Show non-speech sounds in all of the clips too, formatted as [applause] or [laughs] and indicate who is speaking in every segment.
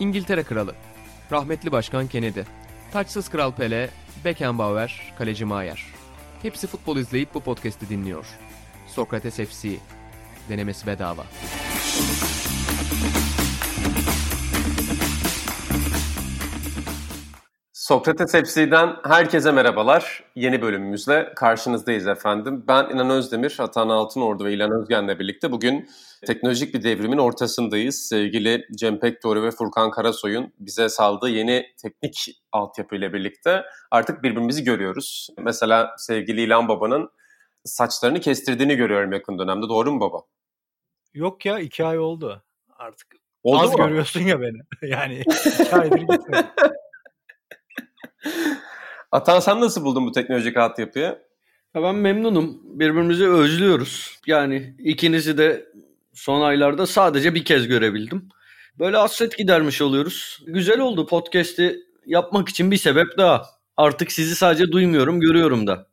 Speaker 1: İngiltere Kralı, rahmetli Başkan Kennedy, taçsız Kral Pele, Beckenbauer, Kaleci Maier. Hepsi futbol izleyip bu podcast'i dinliyor. Sokrates FC, denemesi bedava.
Speaker 2: Sokrates FC'den herkese merhabalar. Yeni bölümümüzle karşınızdayız efendim. Ben İnan Özdemir, Atan Altınordu ve İlan Özgen'le birlikte bugün teknolojik bir devrimin ortasındayız. Sevgili Cem Pektori ve Furkan Karasoy'un bize saldığı yeni teknik altyapı ile birlikte artık birbirimizi görüyoruz. Mesela sevgili İlan Baba'nın saçlarını kestirdiğini görüyorum yakın dönemde. Doğru mu baba?
Speaker 3: Yok ya iki ay oldu artık. Oldu Az mu? görüyorsun ya beni. [laughs] yani iki aydır gitmiyorum. [laughs]
Speaker 2: Atan sen nasıl buldun bu teknolojik altyapıyı?
Speaker 4: Ya ben memnunum. Birbirimizi özlüyoruz. Yani ikinizi de son aylarda sadece bir kez görebildim. Böyle hasret gidermiş oluyoruz. Güzel oldu podcast'i yapmak için bir sebep daha. Artık sizi sadece duymuyorum, görüyorum da.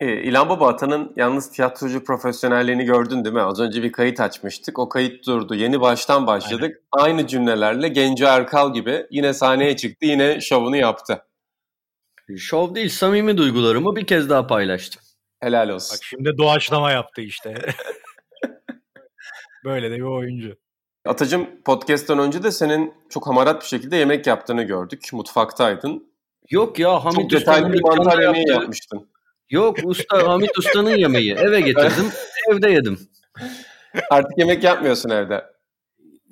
Speaker 2: E, İlhan Baba Atan'ın yalnız tiyatrocu profesyonelliğini gördün değil mi? Az önce bir kayıt açmıştık. O kayıt durdu. Yeni baştan başladık. Aynen. Aynı cümlelerle Genco Erkal gibi yine sahneye çıktı. Yine şovunu yaptı.
Speaker 4: Şov değil, samimi duygularımı bir kez daha paylaştım.
Speaker 2: Helal olsun.
Speaker 3: Bak şimdi doğaçlama yaptı işte. [laughs] Böyle de bir oyuncu.
Speaker 2: Atacım podcast'tan önce de senin çok hamarat bir şekilde yemek yaptığını gördük. Mutfaktaydın.
Speaker 4: Yok ya Hamit
Speaker 2: Çok detaylı bir mantar yemeği yapmıştın.
Speaker 4: Yok usta Hamit Usta'nın yemeği. Eve getirdim. evde yedim.
Speaker 2: Artık yemek yapmıyorsun evde.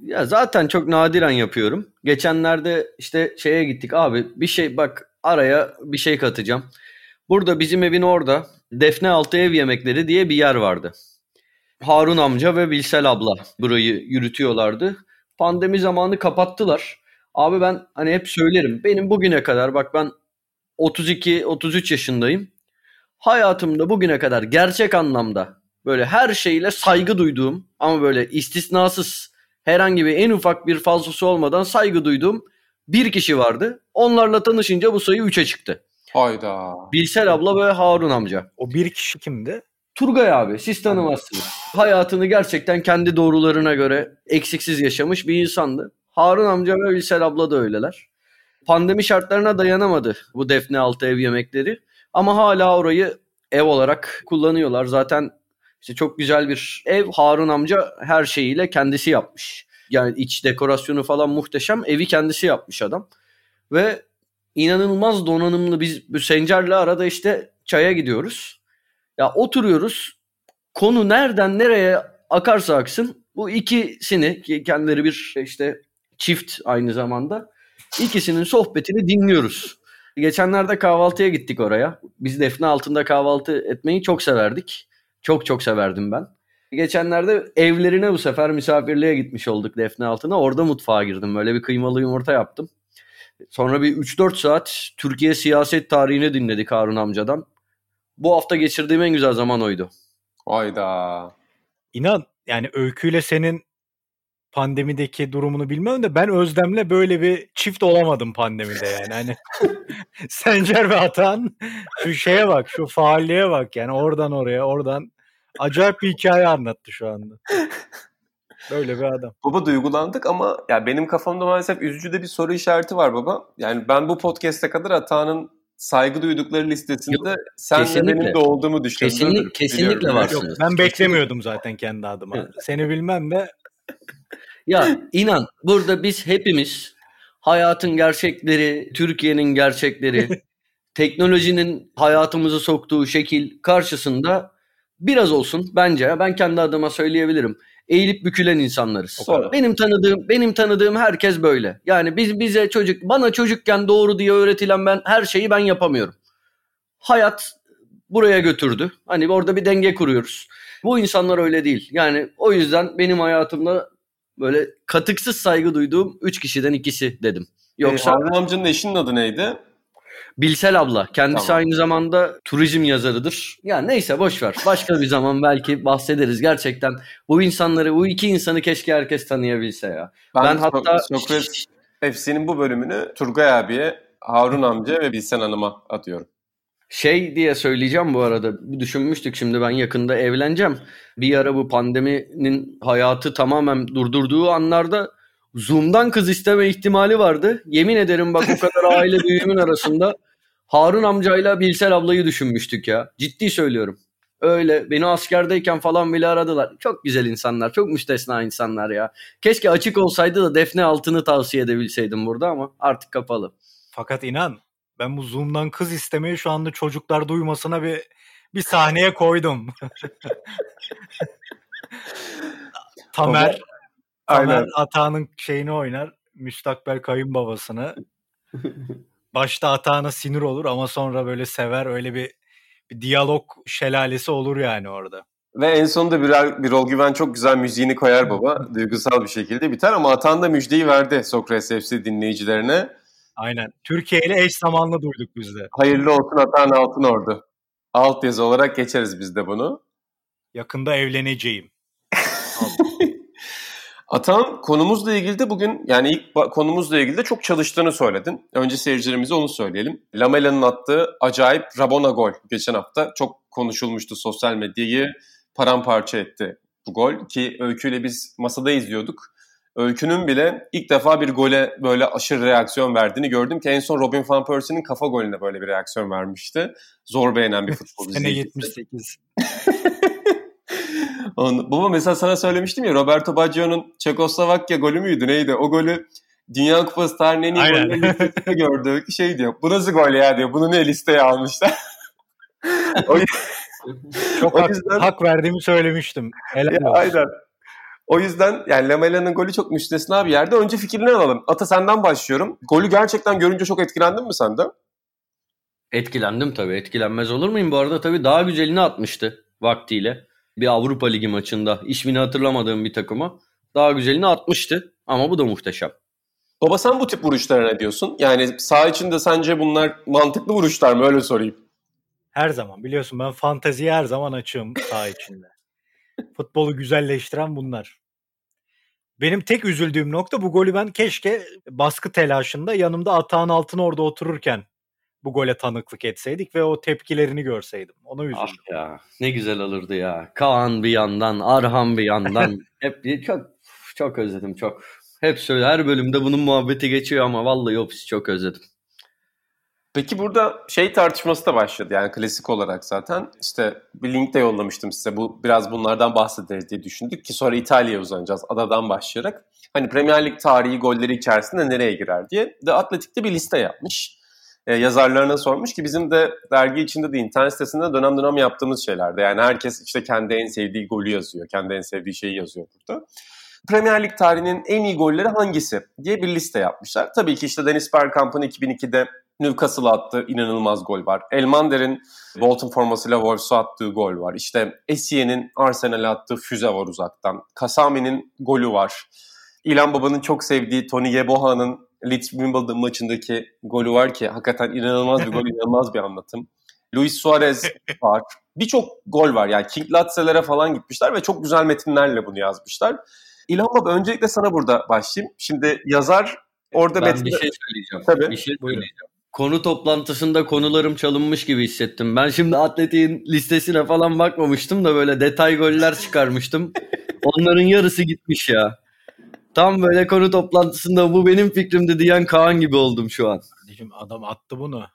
Speaker 4: Ya zaten çok nadiren yapıyorum. Geçenlerde işte şeye gittik abi bir şey bak araya bir şey katacağım. Burada bizim evin orada Defne Altı Ev Yemekleri diye bir yer vardı. Harun amca ve Bilsel abla burayı yürütüyorlardı. Pandemi zamanı kapattılar. Abi ben hani hep söylerim. Benim bugüne kadar bak ben 32-33 yaşındayım. Hayatımda bugüne kadar gerçek anlamda böyle her şeyle saygı duyduğum ama böyle istisnasız herhangi bir en ufak bir falsosu olmadan saygı duyduğum bir kişi vardı. Onlarla tanışınca bu sayı 3'e çıktı.
Speaker 2: Hayda.
Speaker 4: Bilsel abla ve Harun amca.
Speaker 3: O bir kişi kimdi?
Speaker 4: Turgay abi siz tanımazsınız. Hayatını gerçekten kendi doğrularına göre eksiksiz yaşamış bir insandı. Harun amca ve Bilsel abla da öyleler. Pandemi şartlarına dayanamadı bu Defne altı ev yemekleri. Ama hala orayı ev olarak kullanıyorlar. Zaten işte çok güzel bir ev. Harun amca her şeyiyle kendisi yapmış. Yani iç dekorasyonu falan muhteşem. Evi kendisi yapmış adam. Ve inanılmaz donanımlı biz bu Sencer'le arada işte çaya gidiyoruz. Ya oturuyoruz. Konu nereden nereye akarsa aksın bu ikisini ki kendileri bir işte çift aynı zamanda ikisinin sohbetini dinliyoruz. Geçenlerde kahvaltıya gittik oraya. Biz Defne altında kahvaltı etmeyi çok severdik. Çok çok severdim ben. Geçenlerde evlerine bu sefer misafirliğe gitmiş olduk Defne altına. Orada mutfağa girdim. Böyle bir kıymalı yumurta yaptım. Sonra bir 3-4 saat Türkiye siyaset tarihini dinledik Harun amcadan. Bu hafta geçirdiğim en güzel zaman oydu.
Speaker 2: Hayda.
Speaker 3: İnan yani öyküyle senin pandemideki durumunu bilmiyorum da ben Özlem'le böyle bir çift olamadım pandemide yani. Hani [laughs] Sencer ve Atan şu şeye bak, şu faalliğe bak yani oradan oraya, oradan acayip bir hikaye anlattı şu anda. Böyle bir adam.
Speaker 2: Baba duygulandık ama ya benim kafamda maalesef üzücü de bir soru işareti var baba. Yani ben bu podcast'e kadar Atan'ın saygı duydukları listesinde Yok, sen de benim de olduğumu düşünüyorum.
Speaker 4: Kesinlikle, kesinlikle varsınız.
Speaker 3: Yok, ben beklemiyordum zaten kendi adıma. Seni bilmem de.
Speaker 4: ya inan burada biz hepimiz hayatın gerçekleri, Türkiye'nin gerçekleri, [laughs] teknolojinin hayatımızı soktuğu şekil karşısında biraz olsun bence ben kendi adıma söyleyebilirim eğilip bükülen insanlarız. Benim tanıdığım benim tanıdığım herkes böyle. Yani biz bize çocuk bana çocukken doğru diye öğretilen ben her şeyi ben yapamıyorum. Hayat buraya götürdü. Hani orada bir denge kuruyoruz. Bu insanlar öyle değil. Yani o yüzden benim hayatımda böyle katıksız saygı duyduğum üç kişiden ikisi dedim.
Speaker 2: Yoksa... Ee, amcanın eşinin adı neydi?
Speaker 4: Bilsel abla. Kendisi tamam. aynı zamanda turizm yazarıdır. Ya neyse boş ver. Başka bir zaman belki bahsederiz. Gerçekten bu insanları, bu iki insanı keşke herkes tanıyabilse ya.
Speaker 2: Ben, ben hatta Sokrates FC'nin bu bölümünü Turgay abiye, Harun amca ve Bilsen Hanım'a atıyorum.
Speaker 4: Şey diye söyleyeceğim bu arada. Düşünmüştük şimdi ben yakında evleneceğim. Bir ara bu pandeminin hayatı tamamen durdurduğu anlarda Zoom'dan kız isteme ihtimali vardı. Yemin ederim bak o kadar aile büyüğümün arasında Harun amcayla Bilsel ablayı düşünmüştük ya. Ciddi söylüyorum. Öyle beni askerdeyken falan bile aradılar. Çok güzel insanlar, çok müstesna insanlar ya. Keşke açık olsaydı da Defne Altın'ı tavsiye edebilseydim burada ama artık kapalı.
Speaker 3: Fakat inan ben bu Zoom'dan kız istemeyi şu anda çocuklar duymasına bir bir sahneye koydum. [laughs] Tamer, Tamer
Speaker 2: Aynen.
Speaker 3: Atağan'ın şeyini oynar. Müstakbel kayınbabasını. [laughs] Başta Atağan'a sinir olur ama sonra böyle sever. Öyle bir, bir diyalog şelalesi olur yani orada.
Speaker 2: Ve en sonunda bir, bir rol güven çok güzel müziğini koyar baba. Duygusal bir şekilde biter ama Atan da müjdeyi verdi Sokrates FC dinleyicilerine.
Speaker 3: Aynen. Türkiye ile eş zamanlı duyduk biz de.
Speaker 2: Hayırlı olsun Atan Altın Ordu. Alt yazı olarak geçeriz biz de bunu.
Speaker 3: Yakında evleneceğim.
Speaker 2: Atan konumuzla ilgili de bugün yani ilk konumuzla ilgili de çok çalıştığını söyledin. Önce seyircilerimize onu söyleyelim. Lamela'nın attığı acayip Rabona gol geçen hafta çok konuşulmuştu sosyal medyayı paramparça etti bu gol ki Öykü'yle biz masada izliyorduk. Öykü'nün bile ilk defa bir gole böyle aşırı reaksiyon verdiğini gördüm ki en son Robin Van Persie'nin kafa golüne böyle bir reaksiyon vermişti. Zor beğenen bir futbol [laughs]
Speaker 3: Sene 78. [laughs]
Speaker 2: Baba mesela sana söylemiştim ya Roberto Baggio'nun Çekoslovakya golü müydü neydi? O golü Dünya Kupası tarihinin en iyi [laughs] gördük. Şey diyor bu nasıl gol ya diyor. Bunu ne listeye almışlar? [laughs]
Speaker 3: o, Çok o hak, yüzden, hak verdiğimi söylemiştim.
Speaker 2: Helal ya, aynen. O yüzden yani Lamela'nın golü çok müstesna bir yerde. Önce fikrini alalım. Ata senden başlıyorum. Golü gerçekten görünce çok etkilendin mi sen de?
Speaker 4: Etkilendim tabii. Etkilenmez olur muyum? Bu arada tabii daha güzelini atmıştı vaktiyle. Bir Avrupa Ligi maçında. ismini hatırlamadığım bir takıma. Daha güzelini atmıştı. Ama bu da muhteşem.
Speaker 2: Baba sen bu tip vuruşlara ne diyorsun? Yani sağ içinde sence bunlar mantıklı vuruşlar mı? Öyle sorayım.
Speaker 3: Her zaman biliyorsun ben fanteziye her zaman açığım sağ içinde. Futbolu güzelleştiren bunlar. Benim tek üzüldüğüm nokta bu golü ben keşke baskı telaşında yanımda Atağın Altın orada otururken bu gole tanıklık etseydik ve o tepkilerini görseydim. Ona üzüldüm.
Speaker 4: Ah ya ne güzel olurdu ya. Kaan bir yandan, Arhan bir yandan. [laughs] Hep çok çok özledim çok. Hep söyle her bölümde bunun muhabbeti geçiyor ama vallahi ofisi çok özledim.
Speaker 2: Peki burada şey tartışması da başladı yani klasik olarak zaten. İşte bir link de yollamıştım size. Bu biraz bunlardan bahsederiz diye düşündük ki sonra İtalya'ya uzanacağız adadan başlayarak. Hani Premier Lig tarihi golleri içerisinde nereye girer diye. The Athletic'te bir liste yapmış. Ee, yazarlarına sormuş ki bizim de dergi içinde de internet sitesinde dönem dönem yaptığımız şeylerde. Yani herkes işte kendi en sevdiği golü yazıyor. Kendi en sevdiği şeyi yazıyor burada. Premier Lig tarihinin en iyi golleri hangisi diye bir liste yapmışlar. Tabii ki işte Dennis Bergkamp'ın 2002'de Newcastle'a attığı inanılmaz gol var. Elmander'in Bolton formasıyla Wolves'a attığı gol var. İşte Essie'nin Arsenal'e attığı füze var uzaktan. Kasami'nin golü var. İlan Baba'nın çok sevdiği Tony Yeboaha'nın Leeds Wimbledon maçındaki golü var ki hakikaten inanılmaz bir gol, [laughs] inanılmaz bir anlatım. Luis Suarez var. Birçok gol var. Yani King Latse'lere falan gitmişler ve çok güzel metinlerle bunu yazmışlar. İlhan Baba öncelikle sana burada başlayayım. Şimdi yazar orada
Speaker 4: ben
Speaker 2: metinde...
Speaker 4: bir şey söyleyeceğim. Tabii. Bir şey söyleyeceğim konu toplantısında konularım çalınmış gibi hissettim. Ben şimdi atletin listesine falan bakmamıştım da böyle detay goller çıkarmıştım. [laughs] Onların yarısı gitmiş ya. Tam böyle konu toplantısında bu benim fikrimdi diyen Kaan gibi oldum şu an.
Speaker 3: Kardeşim adam attı bunu.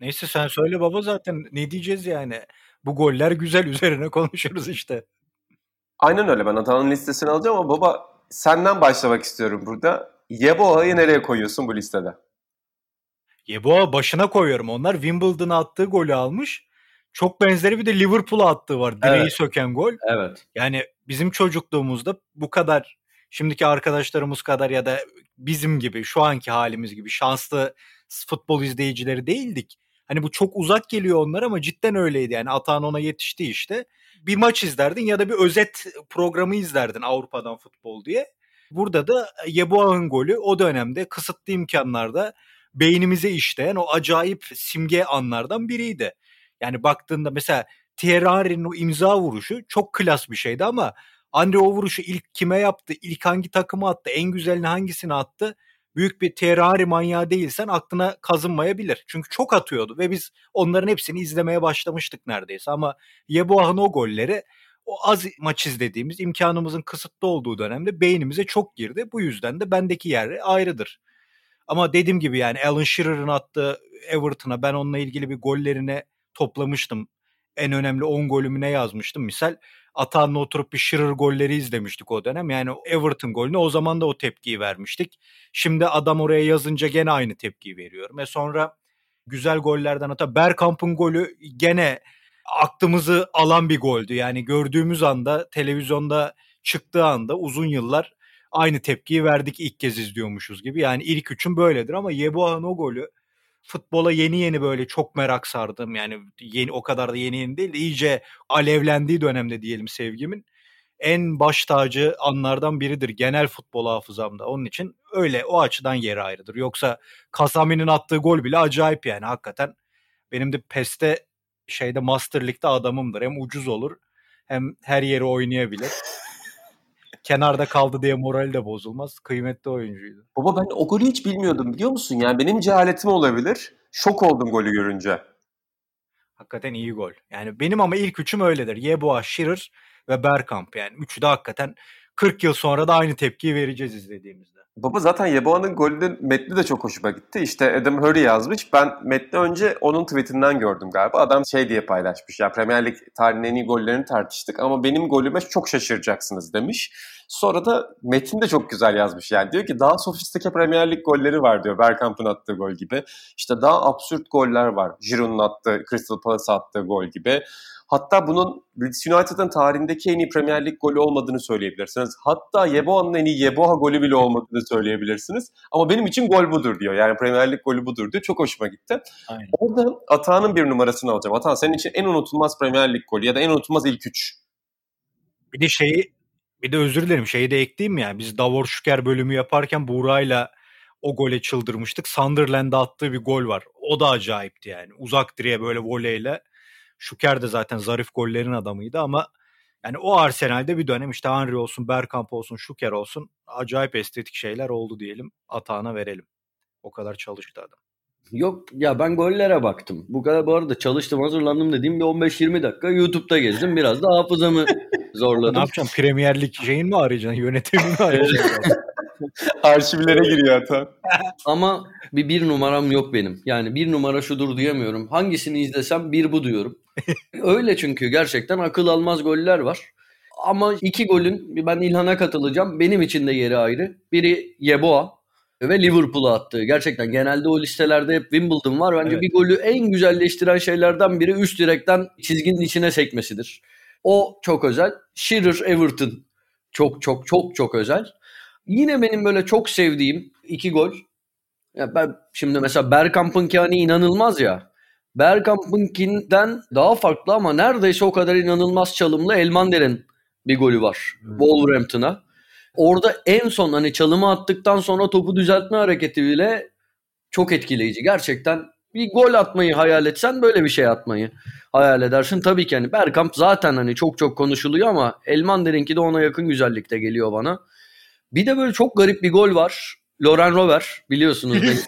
Speaker 3: Neyse sen söyle baba zaten ne diyeceğiz yani. Bu goller güzel üzerine konuşuruz işte.
Speaker 2: Aynen öyle ben Atan'ın listesini alacağım ama baba senden başlamak istiyorum burada. Yeboah'yı nereye koyuyorsun bu listede?
Speaker 3: Yeboah başına koyuyorum. Onlar Wimbledon'a attığı golü almış. Çok benzeri bir de Liverpool'a attığı var. Direği evet. söken gol.
Speaker 4: Evet.
Speaker 3: Yani bizim çocukluğumuzda bu kadar şimdiki arkadaşlarımız kadar ya da bizim gibi şu anki halimiz gibi şanslı futbol izleyicileri değildik. Hani bu çok uzak geliyor onlar ama cidden öyleydi. Yani Atan ona yetişti işte. Bir maç izlerdin ya da bir özet programı izlerdin Avrupa'dan futbol diye. Burada da Yeboah'ın golü o dönemde kısıtlı imkanlarda beynimize işleyen o acayip simge anlardan biriydi. Yani baktığında mesela Thierry Henry'nin o imza vuruşu çok klas bir şeydi ama Andre o ilk kime yaptı, ilk hangi takıma attı, en güzelini hangisini attı? Büyük bir Henry manyağı değilsen aklına kazınmayabilir. Çünkü çok atıyordu ve biz onların hepsini izlemeye başlamıştık neredeyse. Ama Yeboah'ın o golleri o az maç izlediğimiz imkanımızın kısıtlı olduğu dönemde beynimize çok girdi. Bu yüzden de bendeki yeri ayrıdır. Ama dediğim gibi yani Alan Shearer'ın attığı Everton'a ben onunla ilgili bir gollerine toplamıştım. En önemli 10 golümüne yazmıştım. Misal Atan'la oturup bir Shearer golleri izlemiştik o dönem. Yani Everton golüne o zaman da o tepkiyi vermiştik. Şimdi adam oraya yazınca gene aynı tepkiyi veriyorum. Ve sonra güzel gollerden hatta Bergkamp'ın golü gene aklımızı alan bir goldü. Yani gördüğümüz anda televizyonda çıktığı anda uzun yıllar aynı tepkiyi verdik ilk kez izliyormuşuz gibi. Yani ilk üçün böyledir ama Yeboah'ın o golü futbola yeni yeni böyle çok merak sardım. Yani yeni o kadar da yeni yeni değil de iyice alevlendiği dönemde diyelim sevgimin en baş tacı anlardan biridir genel futbol hafızamda. Onun için öyle o açıdan yeri ayrıdır. Yoksa Kasami'nin attığı gol bile acayip yani hakikaten. Benim de PES'te şeyde Master League'de adamımdır. Hem ucuz olur hem her yeri oynayabilir. Kenarda kaldı diye morali de bozulmaz. Kıymetli oyuncuydu.
Speaker 2: Baba ben o golü hiç bilmiyordum biliyor musun? Yani benim cehaletim olabilir. Şok oldum golü görünce.
Speaker 3: Hakikaten iyi gol. Yani benim ama ilk üçüm öyledir. Yeboah, Shearer ve Bergkamp. Yani üçü de hakikaten 40 yıl sonra da aynı tepkiyi vereceğiz izlediğimizde.
Speaker 2: Baba zaten Yeboah'nın golünün metni de çok hoşuma gitti. İşte Adam Hurry yazmış. Ben metni önce onun tweetinden gördüm galiba. Adam şey diye paylaşmış. Ya Premier Lig tarihinin en iyi gollerini tartıştık ama benim golüme çok şaşıracaksınız demiş. Sonra da Metin de çok güzel yazmış yani. Diyor ki daha sofistike Premier Lig golleri var diyor. Bergkamp'ın attığı gol gibi. İşte daha absürt goller var. Giroud'un attığı, Crystal Palace attığı gol gibi. Hatta bunun Leeds United'ın tarihindeki en iyi Premier Lig golü olmadığını söyleyebilirsiniz. Hatta Yeboah'nın en iyi Yeboah golü bile olmadığını söyleyebilirsiniz. Ama benim için gol budur diyor. Yani Premier Lig golü budur diyor. Çok hoşuma gitti. Aynen. Orada Atağan'ın bir numarasını alacağım. Atahan senin için en unutulmaz Premier Lig golü ya da en unutulmaz ilk üç.
Speaker 3: Bir de şeyi bir de özür dilerim şeyi de ekleyeyim ya. Biz Davor Şüker bölümü yaparken Buğra'yla o gole çıldırmıştık. Sunderland'da attığı bir gol var. O da acayipti yani. Uzak direğe böyle voleyle Şuker de zaten zarif gollerin adamıydı ama yani o Arsenal'de bir dönem işte Henry olsun, Bergkamp olsun, Şuker olsun acayip estetik şeyler oldu diyelim. Atağına verelim. O kadar çalıştı adam.
Speaker 4: Yok ya ben gollere baktım. Bu kadar bu arada çalıştım hazırlandım dediğim bir 15-20 dakika YouTube'da gezdim. Biraz da hafızamı [laughs] zorladım.
Speaker 3: ne yapacağım? Premier Lig şeyin mi arayacaksın? Yönetimini mi [laughs] arayacaksın? [laughs]
Speaker 2: Arşivlere giriyor hatta. [laughs]
Speaker 4: Ama bir bir numaram yok benim. Yani bir numara şudur diyemiyorum. Hangisini izlesem bir bu diyorum. [laughs] Öyle çünkü gerçekten akıl almaz goller var. Ama iki golün ben İlhan'a katılacağım. Benim için de yeri ayrı. Biri Yeboah ve Liverpool'a attığı. Gerçekten genelde o listelerde hep Wimbledon var. Bence evet. bir golü en güzelleştiren şeylerden biri üst direkten çizginin içine sekmesidir. O çok özel. Shearer Everton çok çok çok çok özel. Yine benim böyle çok sevdiğim iki gol. Ya ben şimdi mesela Bergkamp'ınki hani inanılmaz ya. Bergkamp'ınkinden daha farklı ama neredeyse o kadar inanılmaz çalımlı Elmander'in bir golü var. Hmm. Wolverhampton'a. Orada en son hani çalımı attıktan sonra topu düzeltme hareketi bile çok etkileyici. Gerçekten bir gol atmayı hayal etsen böyle bir şey atmayı hayal edersin. Tabii ki hani Bergkamp zaten hani çok çok konuşuluyor ama Elmander'inki de ona yakın güzellikte geliyor bana. Bir de böyle çok garip bir gol var. Loren Rover biliyorsunuz. [laughs]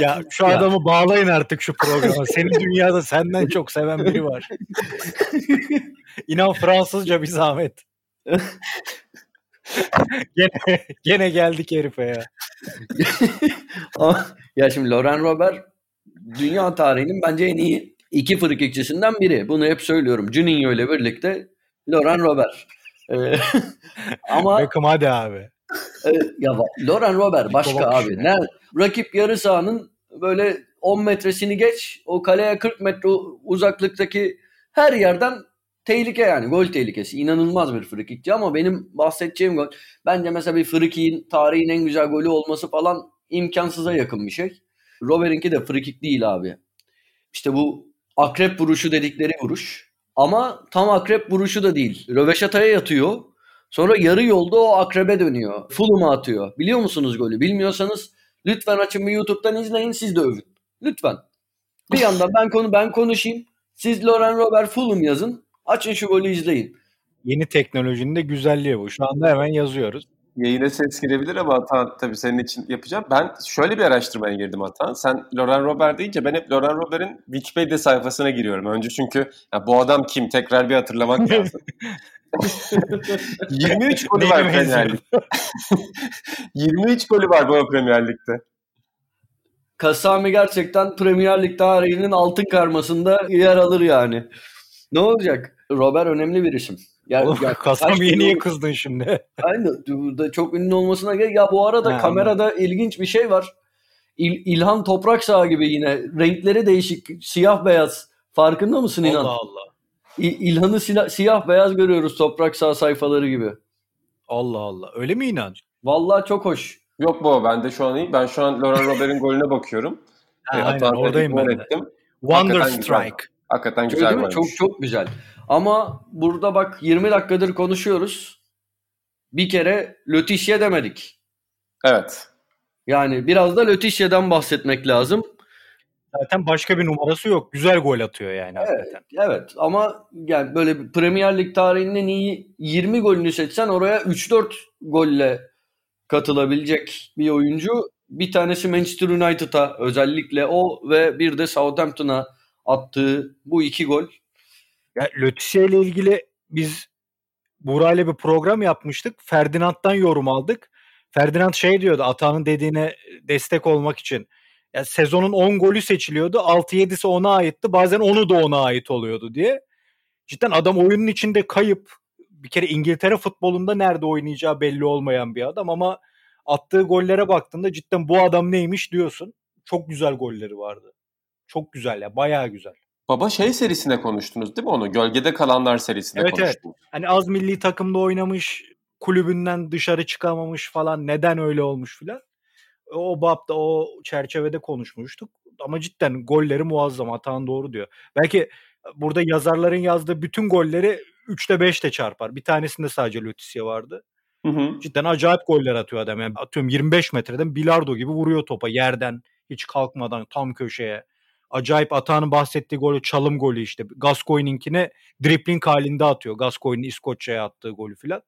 Speaker 3: ya şu ya. adamı bağlayın artık şu programa. Senin dünyada senden çok seven biri var. İnan Fransızca bir zahmet. [laughs] gene, gene geldik herife ya. [laughs]
Speaker 4: ya şimdi Loren Robert dünya tarihinin bence en iyi iki frikikçisinden biri. Bunu hep söylüyorum. Juninho ile birlikte Loren Robert. Ee, [laughs]
Speaker 3: ama Beckham hadi abi.
Speaker 4: E, ya Loren Robert başka abi. Ne, rakip yarı sahanın böyle 10 metresini geç o kaleye 40 metre uzaklıktaki her yerden tehlike yani gol tehlikesi. İnanılmaz bir frikikçi ama benim bahsedeceğim gol bence mesela bir frikiğin tarihin en güzel golü olması falan imkansıza yakın bir şey. Robert'inki de frikik değil abi. İşte bu akrep vuruşu dedikleri vuruş. Ama tam akrep vuruşu da değil. Röveşata'ya yatıyor. Sonra yarı yolda o akrebe dönüyor. Fulum'a atıyor. Biliyor musunuz golü? Bilmiyorsanız lütfen açın bir YouTube'dan izleyin siz de övün. Lütfen. Bir yandan ben konu ben konuşayım. Siz Loren Robert Fulham yazın. Açın şu golü izleyin.
Speaker 3: Yeni teknolojinin de güzelliği bu. Şu anda hemen yazıyoruz.
Speaker 2: Yayına ses girebilir ama Atan tabii senin için yapacağım. Ben şöyle bir araştırmaya girdim Atan. Sen Laurent Robert deyince ben hep Laurent Robert'in Wikipedia sayfasına giriyorum. Önce çünkü ya bu adam kim tekrar bir hatırlamak [laughs] lazım. 23 golü var Premier Lig'de. [laughs] 23 golü var bu Premier Lig'de.
Speaker 4: Kasami gerçekten Premier Lig tarihinin altın karmasında yer alır yani. Ne olacak? Robert önemli bir isim.
Speaker 3: Ya, Oğlum, ya [laughs] Kasami'ye niye kızdın şimdi? [laughs]
Speaker 4: Aynen. Burada çok ünlü olmasına gerek. Ya bu arada ha, kamerada anladım. ilginç bir şey var. İl, İlhan Toprak Sağ gibi yine. Renkleri değişik. Siyah beyaz. Farkında mısın İlhan?
Speaker 3: Allah Allah.
Speaker 4: İlhan'ı siyah, siyah beyaz görüyoruz Toprak Sağ sayfaları gibi.
Speaker 3: Allah Allah. Öyle mi İlhan?
Speaker 4: Vallahi çok hoş.
Speaker 2: Yok bu ben de şu an iyi. Ben şu an Laurent Robert'in golüne bakıyorum.
Speaker 3: ha, e, aynen oradayım ben de. Ettim. Wonder Hakikaten Strike.
Speaker 2: Güzel. Hakikaten güzel
Speaker 4: Çok çok güzel. Ama burada bak 20 dakikadır konuşuyoruz. Bir kere Lötişye demedik.
Speaker 2: Evet.
Speaker 4: Yani biraz da Lötişye'den bahsetmek lazım.
Speaker 3: Zaten başka bir numarası yok. Güzel gol atıyor yani
Speaker 4: evet, hakikaten. Evet ama yani böyle Premier Lig tarihinin en iyi 20 golünü seçsen oraya 3-4 golle katılabilecek bir oyuncu. Bir tanesi Manchester United'a özellikle o ve bir de Southampton'a attığı bu iki gol.
Speaker 3: Ya Lötişe ile ilgili biz Buğra ile bir program yapmıştık. Ferdinand'dan yorum aldık. Ferdinand şey diyordu Ata'nın dediğine destek olmak için. Ya sezonun 10 golü seçiliyordu. 6-7'si ona aitti. Bazen onu da ona ait oluyordu diye. Cidden adam oyunun içinde kayıp. Bir kere İngiltere futbolunda nerede oynayacağı belli olmayan bir adam ama attığı gollere baktığında cidden bu adam neymiş diyorsun. Çok güzel golleri vardı. Çok güzel ya bayağı güzel.
Speaker 2: Baba şey serisinde konuştunuz değil mi onu? Gölgede Kalanlar serisinde evet, konuştunuz. Evet.
Speaker 3: Hani az milli takımda oynamış, kulübünden dışarı çıkamamış falan neden öyle olmuş filan. O babda o çerçevede konuşmuştuk. Ama cidden golleri muazzam. Atan doğru diyor. Belki burada yazarların yazdığı bütün golleri 3'te 5'te çarpar. Bir tanesinde sadece Lotisia vardı. Hı hı. Cidden acayip goller atıyor adam. Yani atıyorum 25 metreden bilardo gibi vuruyor topa yerden hiç kalkmadan tam köşeye. Acayip Atağ'ın bahsettiği golü çalım golü işte. Gascoigne'inkine dripling halinde atıyor. Gascoigne'in İskoçya'ya attığı golü filan.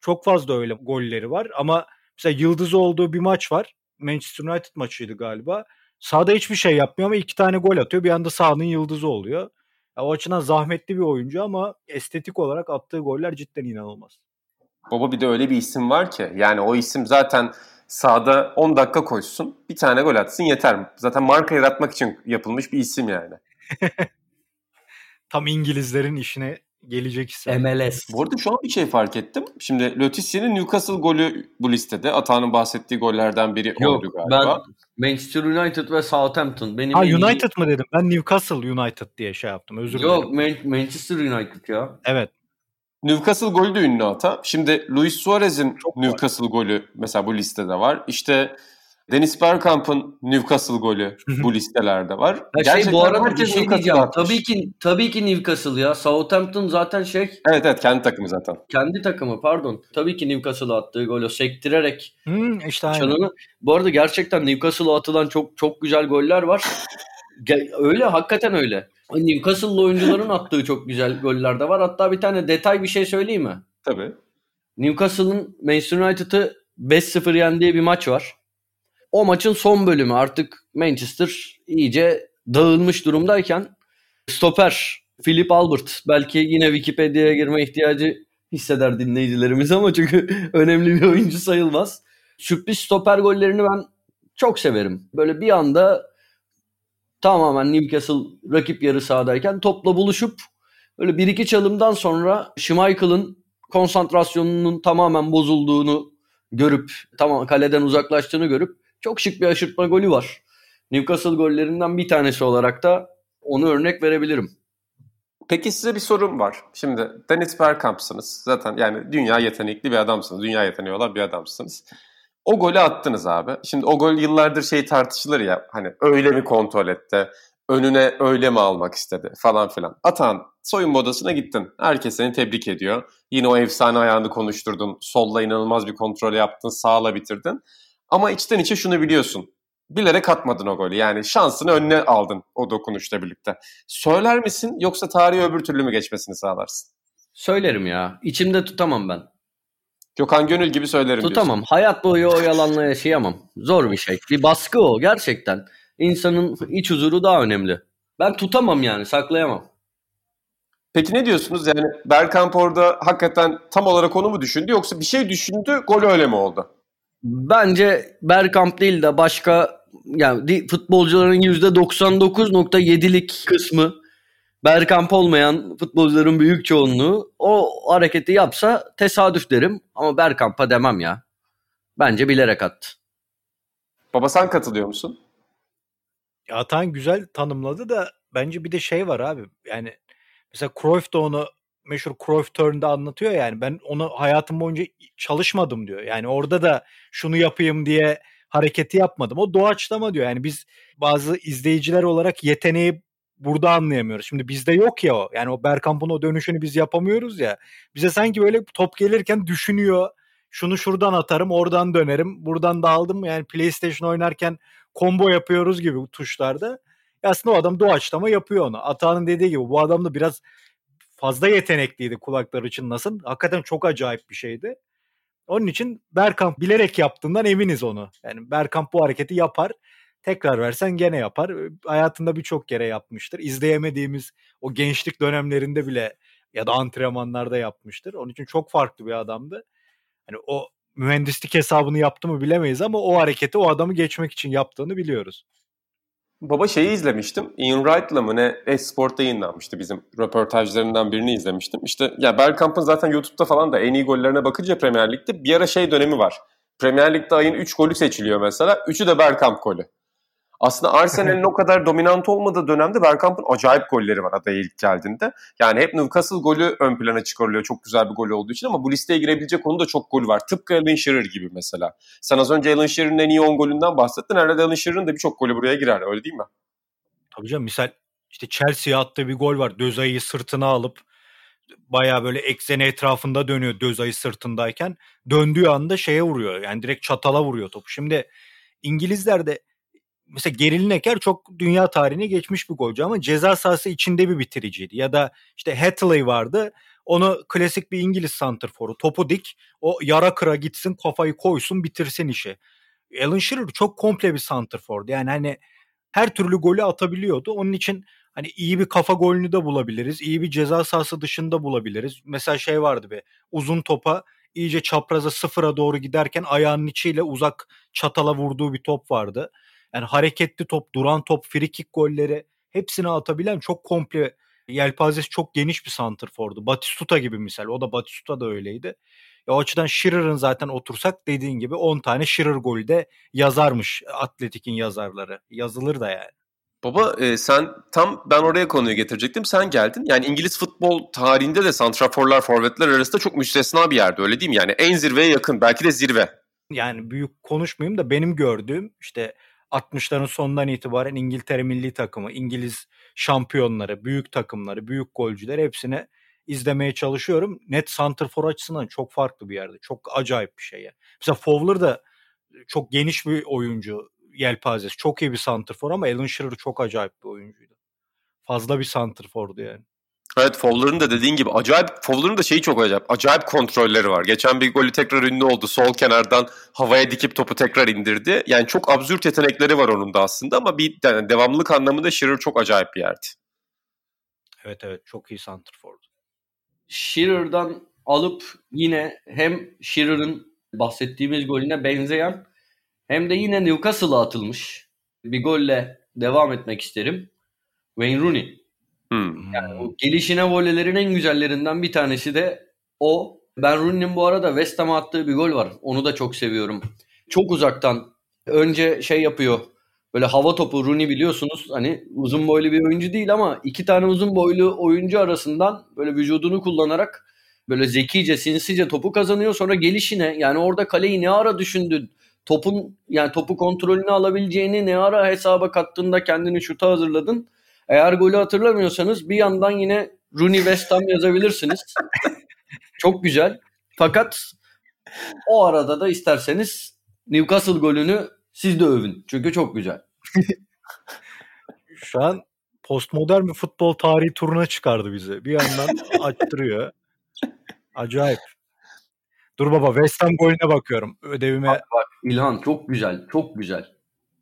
Speaker 3: Çok fazla öyle golleri var ama mesela yıldız olduğu bir maç var. Manchester United maçıydı galiba. Sahada hiçbir şey yapmıyor ama iki tane gol atıyor. Bir anda sahanın yıldızı oluyor. Ya, o açıdan zahmetli bir oyuncu ama estetik olarak attığı goller cidden inanılmaz.
Speaker 2: Baba bir de öyle bir isim var ki yani o isim zaten sahada 10 dakika koşsun bir tane gol atsın yeter. Zaten marka yaratmak için yapılmış bir isim yani. [laughs]
Speaker 3: Tam İngilizlerin işine gelecek isim.
Speaker 4: MLS.
Speaker 2: Bu arada şu an bir şey fark ettim. Şimdi Lotisi'nin Newcastle golü bu listede. Atağ'ın bahsettiği gollerden biri Yok, oldu galiba.
Speaker 4: Ben Manchester United ve Southampton.
Speaker 3: Benim ha United iyi... mı dedim? Ben Newcastle United diye şey yaptım. Özür dilerim.
Speaker 4: Yok Man- Manchester United ya.
Speaker 3: Evet.
Speaker 2: Newcastle golü de ünlü hata. Şimdi Luis Suarez'in Newcastle var. golü mesela bu listede var. İşte Dennis Bergkamp'ın Newcastle golü bu listelerde var.
Speaker 4: Ya Gerçekten şey bu arada bir şey diyeceğim. Atmış. Tabii ki tabii ki Newcastle ya. Southampton zaten şey.
Speaker 2: Evet evet kendi takımı zaten.
Speaker 4: Kendi takımı pardon. Tabii ki Newcastle'a attığı golü sektirerek.
Speaker 3: Hmm, işte aynen.
Speaker 4: Bu arada gerçekten Newcastle'a atılan çok çok güzel goller var. Öyle hakikaten öyle. Newcastle'lı oyuncuların [laughs] attığı çok güzel goller de var. Hatta bir tane detay bir şey söyleyeyim mi?
Speaker 2: Tabii.
Speaker 4: Newcastle'ın Manchester United'ı 5-0 yendiği bir maç var. O maçın son bölümü artık Manchester iyice dağılmış durumdayken stoper Philip Albert belki yine Wikipedia'ya girme ihtiyacı hisseder dinleyicilerimiz ama çünkü [laughs] önemli bir oyuncu sayılmaz. Sürpriz stoper gollerini ben çok severim. Böyle bir anda tamamen Newcastle rakip yarı sahadayken topla buluşup böyle bir iki çalımdan sonra Schmeichel'ın konsantrasyonunun tamamen bozulduğunu görüp tamam kaleden uzaklaştığını görüp çok şık bir aşırtma golü var. Newcastle gollerinden bir tanesi olarak da onu örnek verebilirim.
Speaker 2: Peki size bir sorum var. Şimdi Dennis Bergkamp'sınız. Zaten yani dünya yetenekli bir adamsınız. Dünya yeteneği olan bir adamsınız. O golü attınız abi. Şimdi o gol yıllardır şey tartışılır ya hani öyle mi kontrol etti? Önüne öyle mi almak istedi falan filan. Atan soyunma odasına gittin. Herkes seni tebrik ediyor. Yine o efsane ayağını konuşturdun. Solla inanılmaz bir kontrol yaptın. Sağla bitirdin. Ama içten içe şunu biliyorsun. Bilerek atmadın o golü. Yani şansını önüne aldın o dokunuşla birlikte. Söyler misin yoksa tarihi öbür türlü mü geçmesini sağlarsın?
Speaker 4: Söylerim ya. İçimde tutamam ben.
Speaker 2: Gökhan Gönül gibi söylerim
Speaker 4: Tutamam.
Speaker 2: diyorsun.
Speaker 4: Hayat boyu o yalanla yaşayamam. Zor bir şey. Bir baskı o gerçekten. İnsanın iç huzuru daha önemli. Ben tutamam yani saklayamam.
Speaker 2: Peki ne diyorsunuz? Yani Bergkamp orada hakikaten tam olarak onu mu düşündü yoksa bir şey düşündü gol öyle mi oldu?
Speaker 4: Bence Bergkamp değil de başka yani futbolcuların %99.7'lik kısmı Bergkamp olmayan futbolcuların büyük çoğunluğu o hareketi yapsa tesadüf derim ama Bergkamp'a demem ya. Bence bilerek attı.
Speaker 2: Baba sen katılıyor musun?
Speaker 3: Ya Atan güzel tanımladı da bence bir de şey var abi. Yani mesela Cruyff da onu meşhur Cruyff Turn'da anlatıyor yani. Ben onu hayatım boyunca çalışmadım diyor. Yani orada da şunu yapayım diye hareketi yapmadım. O doğaçlama diyor. Yani biz bazı izleyiciler olarak yeteneği burada anlayamıyoruz. Şimdi bizde yok ya o. Yani o Bergkamp'ın o dönüşünü biz yapamıyoruz ya. Bize sanki böyle top gelirken düşünüyor. Şunu şuradan atarım, oradan dönerim. Buradan da aldım? Yani PlayStation oynarken combo yapıyoruz gibi tuşlarda. Aslında o adam doğaçlama yapıyor onu. Atağının dediği gibi bu adam da biraz fazla yetenekliydi kulakları çınlasın. Hakikaten çok acayip bir şeydi. Onun için Bergkamp bilerek yaptığından eminiz onu. Yani Bergkamp bu hareketi yapar. Tekrar versen gene yapar. Hayatında birçok kere yapmıştır. İzleyemediğimiz o gençlik dönemlerinde bile ya da antrenmanlarda yapmıştır. Onun için çok farklı bir adamdı. Hani o mühendislik hesabını yaptı mı bilemeyiz ama o hareketi o adamı geçmek için yaptığını biliyoruz.
Speaker 2: Baba şeyi izlemiştim. Ian Wright'la mı ne Esport'ta yayınlanmıştı bizim röportajlarından birini izlemiştim. İşte ya Bergkamp'ın zaten YouTube'da falan da en iyi gollerine bakınca Premier Lig'de bir ara şey dönemi var. Premier Lig'de ayın 3 golü seçiliyor mesela. 3'ü de Bergkamp golü. Aslında Arsenal'in o [laughs] kadar dominant olmadığı dönemde Bergkamp'ın acayip golleri var adaya ilk geldiğinde. Yani hep Newcastle golü ön plana çıkarılıyor çok güzel bir gol olduğu için ama bu listeye girebilecek onun da çok golü var. Tıpkı Alan Shearer gibi mesela. Sen az önce Alan Shearer'ın en iyi 10 golünden bahsettin. Herhalde Alan Shearer'ın da birçok golü buraya girer öyle değil mi?
Speaker 3: Tabii canım misal işte Chelsea'ye attığı bir gol var. Dözay'ı sırtına alıp bayağı böyle ekseni etrafında dönüyor Dözay'ı sırtındayken. Döndüğü anda şeye vuruyor. Yani direkt çatala vuruyor topu. Şimdi İngilizler de mesela Geril Neker çok dünya tarihine geçmiş bir golcü ama ceza sahası içinde bir bitiriciydi. Ya da işte Hatley vardı. Onu klasik bir İngiliz santrforu. Topu dik. O yara kıra gitsin kafayı koysun bitirsin işi. Alan Shearer çok komple bir santrfordu. Yani hani her türlü golü atabiliyordu. Onun için hani iyi bir kafa golünü de bulabiliriz. İyi bir ceza sahası dışında bulabiliriz. Mesela şey vardı be uzun topa iyice çapraza sıfıra doğru giderken ayağının içiyle uzak çatala vurduğu bir top vardı. Yani hareketli top, duran top, frikik golleri hepsini atabilen çok komple yelpazesi çok geniş bir santrfordu. Batistuta gibi misal. O da Batistuta da öyleydi. Ya o açıdan Shearer'ın zaten otursak dediğin gibi 10 tane Shearer golü de yazarmış Atletik'in yazarları. Yazılır da yani.
Speaker 2: Baba e, sen tam ben oraya konuyu getirecektim. Sen geldin. Yani İngiliz futbol tarihinde de santraforlar, forvetler arasında çok müstesna bir yerde öyle değil mi? Yani en zirveye yakın belki de zirve.
Speaker 3: Yani büyük konuşmayayım da benim gördüğüm işte 60'ların sonundan itibaren İngiltere milli takımı, İngiliz şampiyonları, büyük takımları, büyük golcüler hepsini izlemeye çalışıyorum. Net santrfor açısından çok farklı bir yerde. Çok acayip bir şey ya. Mesela Fowler da çok geniş bir oyuncu yelpazesi. Çok iyi bir santrfor ama Alan Shearer çok acayip bir oyuncuydu. Fazla bir santrfordu yani.
Speaker 2: Evet Fowler'ın da dediğin gibi acayip Fowler'ın da şeyi çok acayip. Acayip kontrolleri var. Geçen bir golü tekrar ünlü oldu. Sol kenardan havaya dikip topu tekrar indirdi. Yani çok absürt yetenekleri var onun da aslında ama bir yani devamlılık anlamında Shearer çok acayip bir yerdi.
Speaker 3: Evet evet çok iyi santrfordu.
Speaker 4: Shearer'dan alıp yine hem Shearer'ın bahsettiğimiz golüne benzeyen hem de yine Newcastle'a atılmış bir golle devam etmek isterim. Wayne Rooney.
Speaker 2: Hmm.
Speaker 4: Yani o gelişine volelerin en güzellerinden bir tanesi de o. Ben Rooney'nin bu arada West Ham'a attığı bir gol var. Onu da çok seviyorum. Çok uzaktan önce şey yapıyor. Böyle hava topu Rooney biliyorsunuz hani uzun boylu bir oyuncu değil ama iki tane uzun boylu oyuncu arasından böyle vücudunu kullanarak böyle zekice sinsice topu kazanıyor. Sonra gelişine yani orada kaleyi ne ara düşündün? Topun yani topu kontrolünü alabileceğini ne ara hesaba kattığında kendini şuta hazırladın. Eğer golü hatırlamıyorsanız bir yandan yine Rooney West Ham yazabilirsiniz. [laughs] Çok güzel. Fakat o arada da isterseniz Newcastle golünü siz de övün. Çünkü çok güzel.
Speaker 3: Şu an postmodern bir futbol tarihi turuna çıkardı bizi. Bir yandan açtırıyor. Acayip. Dur baba West Ham golüne bakıyorum. Ödevime
Speaker 4: Bak, bak İlhan çok güzel. Çok güzel.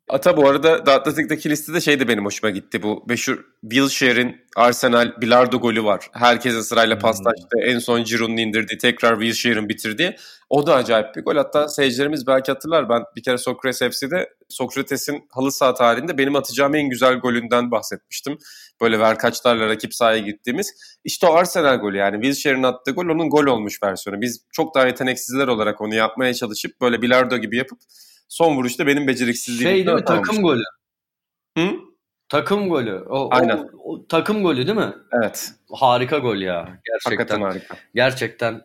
Speaker 2: Ata bu arada The Athletic'teki listede şey de benim hoşuma gitti. Bu meşhur Wilshere'in Arsenal bilardo golü var. Herkese sırayla paslaştı. En son Giroud'un indirdiği, tekrar Wilshere'in bitirdiği. O da acayip bir gol. Hatta seyircilerimiz belki hatırlar. Ben bir kere Sokrates FC'de Sokrates'in halı saha tarihinde benim atacağım en güzel golünden bahsetmiştim. Böyle verkaçlarla rakip sahaya gittiğimiz. İşte o Arsenal golü yani. Wilshere'in attığı gol onun gol olmuş versiyonu. Biz çok daha yeteneksizler olarak onu yapmaya çalışıp böyle bilardo gibi yapıp son vuruşta benim beceriksizliğim.
Speaker 4: Şey değil mi takım golü.
Speaker 2: Hı?
Speaker 4: Takım golü. O,
Speaker 2: Aynen.
Speaker 4: O, o, takım golü değil mi?
Speaker 2: Evet.
Speaker 4: Harika gol ya. Gerçekten.
Speaker 2: Hakikaten harika.
Speaker 4: Gerçekten.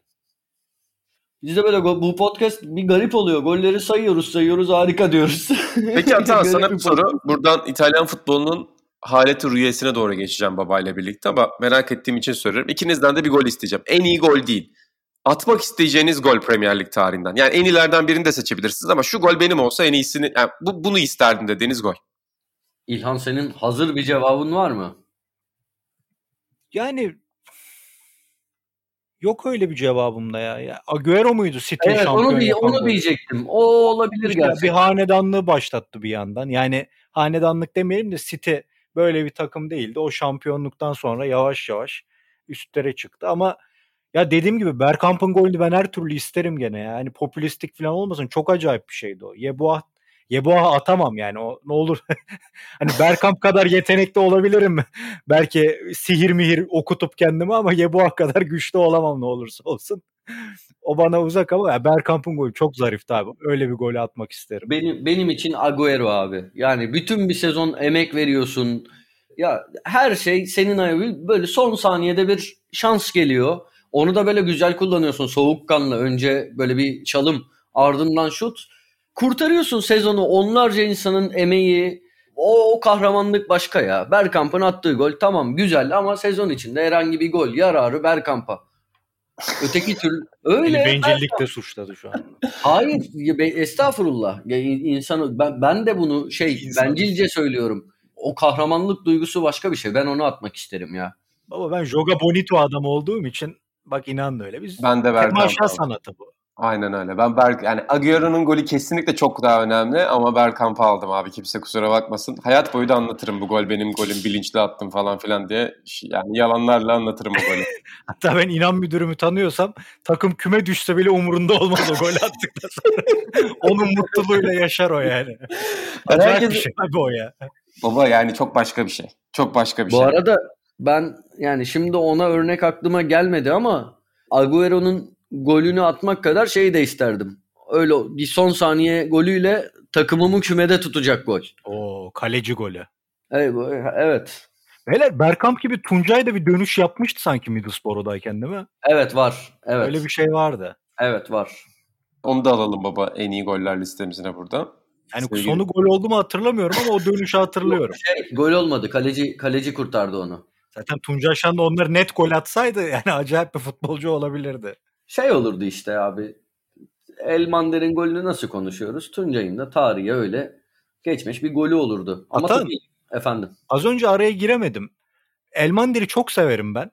Speaker 4: Bizde böyle bu podcast bir garip oluyor. Golleri sayıyoruz sayıyoruz harika diyoruz. [laughs]
Speaker 2: Peki Atan sana bir soru. Buradan İtalyan futbolunun haleti rüyesine doğru geçeceğim babayla birlikte ama merak ettiğim için soruyorum. İkinizden de bir gol isteyeceğim. En iyi gol değil. Atmak isteyeceğiniz gol Premier Lig tarihinden. Yani en iyilerden birini de seçebilirsiniz ama şu gol benim olsa en iyisini, yani bu, bunu isterdim dediğiniz gol.
Speaker 4: İlhan senin hazır bir cevabın var mı?
Speaker 3: yani yok öyle bir cevabım da ya. ya Agüero muydu City
Speaker 4: Evet
Speaker 3: şampiyon
Speaker 4: onu, diye, onu diyecektim. O olabilir
Speaker 3: İşte
Speaker 4: gerçekten.
Speaker 3: bir hanedanlığı başlattı bir yandan. Yani hanedanlık demeyelim de City böyle bir takım değildi. O şampiyonluktan sonra yavaş yavaş üstlere çıktı ama ya dediğim gibi Bergkamp'ın golünü ben her türlü isterim gene ya. Yani popülistik falan olmasın çok acayip bir şeydi o. Yeboah Yeboah atamam yani o ne olur. [laughs] hani Bergkamp kadar yetenekli olabilirim. [laughs] Belki sihir mihir okutup kendimi ama Yeboah kadar güçlü olamam ne olursa olsun. o bana uzak ama ya Bergkamp'ın golü çok zarifti abi. Öyle bir golü atmak isterim.
Speaker 4: Benim benim için Agüero abi. Yani bütün bir sezon emek veriyorsun. Ya her şey senin ayıbı. Böyle son saniyede bir şans geliyor. Onu da böyle güzel kullanıyorsun. Soğukkanlı önce böyle bir çalım ardından şut. Kurtarıyorsun sezonu. Onlarca insanın emeği. O, o kahramanlık başka ya. Bergkamp'ın attığı gol tamam güzel ama sezon içinde herhangi bir gol yararı Bergkamp'a. Öteki türlü [laughs] öyle.
Speaker 3: Beni bencillikle suçladı şu an.
Speaker 4: Hayır, estağfurullah. İnsanı ben ben de bunu şey
Speaker 3: İnsan-
Speaker 4: bencilce söylüyorum. O kahramanlık duygusu başka bir şey. Ben onu atmak isterim ya.
Speaker 3: Baba ben Joga Bonito adam olduğum için bak inan öyle. Biz
Speaker 2: Ben de
Speaker 3: temaşa
Speaker 2: aldım.
Speaker 3: sanatı bu.
Speaker 2: Aynen öyle. Ben Berg yani Agüero'nun golü kesinlikle çok daha önemli ama Bergkamp'ı aldım abi. Kimse kusura bakmasın. Hayat boyu da anlatırım bu gol benim golüm bilinçli attım falan filan diye. Yani yalanlarla anlatırım o golü. [laughs]
Speaker 3: Hatta ben inan müdürümü tanıyorsam takım küme düşse bile umurunda olmaz o gol [laughs] attıktan sonra. Onun mutluluğuyla yaşar o yani. Acayip
Speaker 2: herkes-
Speaker 3: bir şey abi o ya.
Speaker 2: Baba yani çok başka bir şey. Çok başka bir
Speaker 4: Bu
Speaker 2: şey.
Speaker 4: arada ben yani şimdi ona örnek aklıma gelmedi ama Agüero'nun golünü atmak kadar şey de isterdim. Öyle bir son saniye golüyle takımımı kümede tutacak gol.
Speaker 3: Oo kaleci golü.
Speaker 4: Evet.
Speaker 3: Beyler Bergkamp gibi Tuncay da bir dönüş yapmıştı sanki Middlesbrough'dayken değil mi?
Speaker 4: Evet var. Evet.
Speaker 3: Öyle bir şey vardı.
Speaker 4: Evet var.
Speaker 2: Onu da alalım baba en iyi goller listemizine burada.
Speaker 3: Yani
Speaker 2: Sevgili-
Speaker 3: sonu gol oldu mu hatırlamıyorum ama o dönüşü hatırlıyorum.
Speaker 4: Şey, gol olmadı. Kaleci kaleci kurtardı onu.
Speaker 3: Zaten Tuncay Şan da onları net gol atsaydı yani [laughs] acayip bir futbolcu olabilirdi.
Speaker 4: şey olurdu işte abi. Elmander'in golünü nasıl konuşuyoruz? Tuncay'ın da tarihe öyle geçmiş bir golü olurdu. Ama
Speaker 3: Atan.
Speaker 4: tabii efendim.
Speaker 3: Az önce araya giremedim. Elmander'i çok severim ben.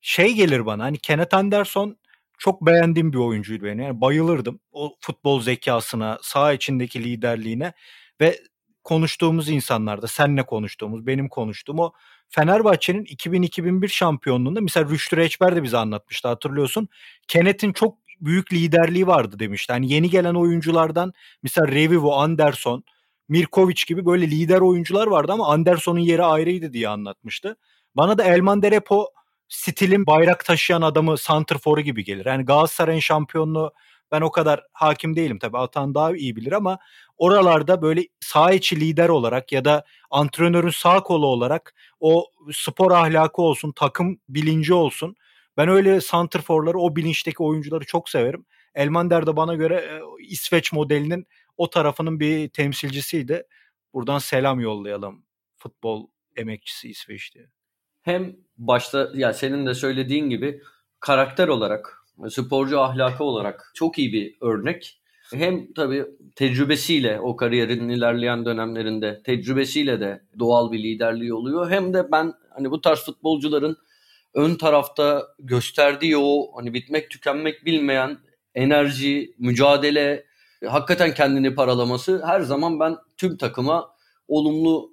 Speaker 3: Şey gelir bana hani Kenneth Anderson çok beğendiğim bir oyuncuydu benim. Yani bayılırdım o futbol zekasına, saha içindeki liderliğine ve konuştuğumuz insanlarda, senle konuştuğumuz, benim konuştuğum o Fenerbahçe'nin 2000-2001 şampiyonluğunda mesela Rüştü Reçber de bize anlatmıştı hatırlıyorsun. Kenneth'in çok büyük liderliği vardı demişti. Hani yeni gelen oyunculardan mesela Revivo, Anderson, Mirkovic gibi böyle lider oyuncular vardı ama Anderson'un yeri ayrıydı diye anlatmıştı. Bana da Elman Derepo stilin bayrak taşıyan adamı santrforu gibi gelir. Yani Galatasaray'ın şampiyonluğu ben o kadar hakim değilim tabii Atan daha iyi bilir ama oralarda böyle saha içi lider olarak ya da antrenörün sağ kolu olarak o spor ahlakı olsun, takım bilinci olsun. Ben öyle santrforları, o bilinçteki oyuncuları çok severim. Elmander de bana göre e, İsveç modelinin o tarafının bir temsilcisiydi. Buradan selam yollayalım futbol emekçisi İsveç'te.
Speaker 4: Hem başta ya senin de söylediğin gibi karakter olarak, sporcu ahlakı olarak çok iyi bir örnek. Hem tabii tecrübesiyle o kariyerin ilerleyen dönemlerinde tecrübesiyle de doğal bir liderliği oluyor. Hem de ben hani bu tarz futbolcuların ön tarafta gösterdiği o hani bitmek tükenmek bilmeyen enerji, mücadele, hakikaten kendini paralaması her zaman ben tüm takıma olumlu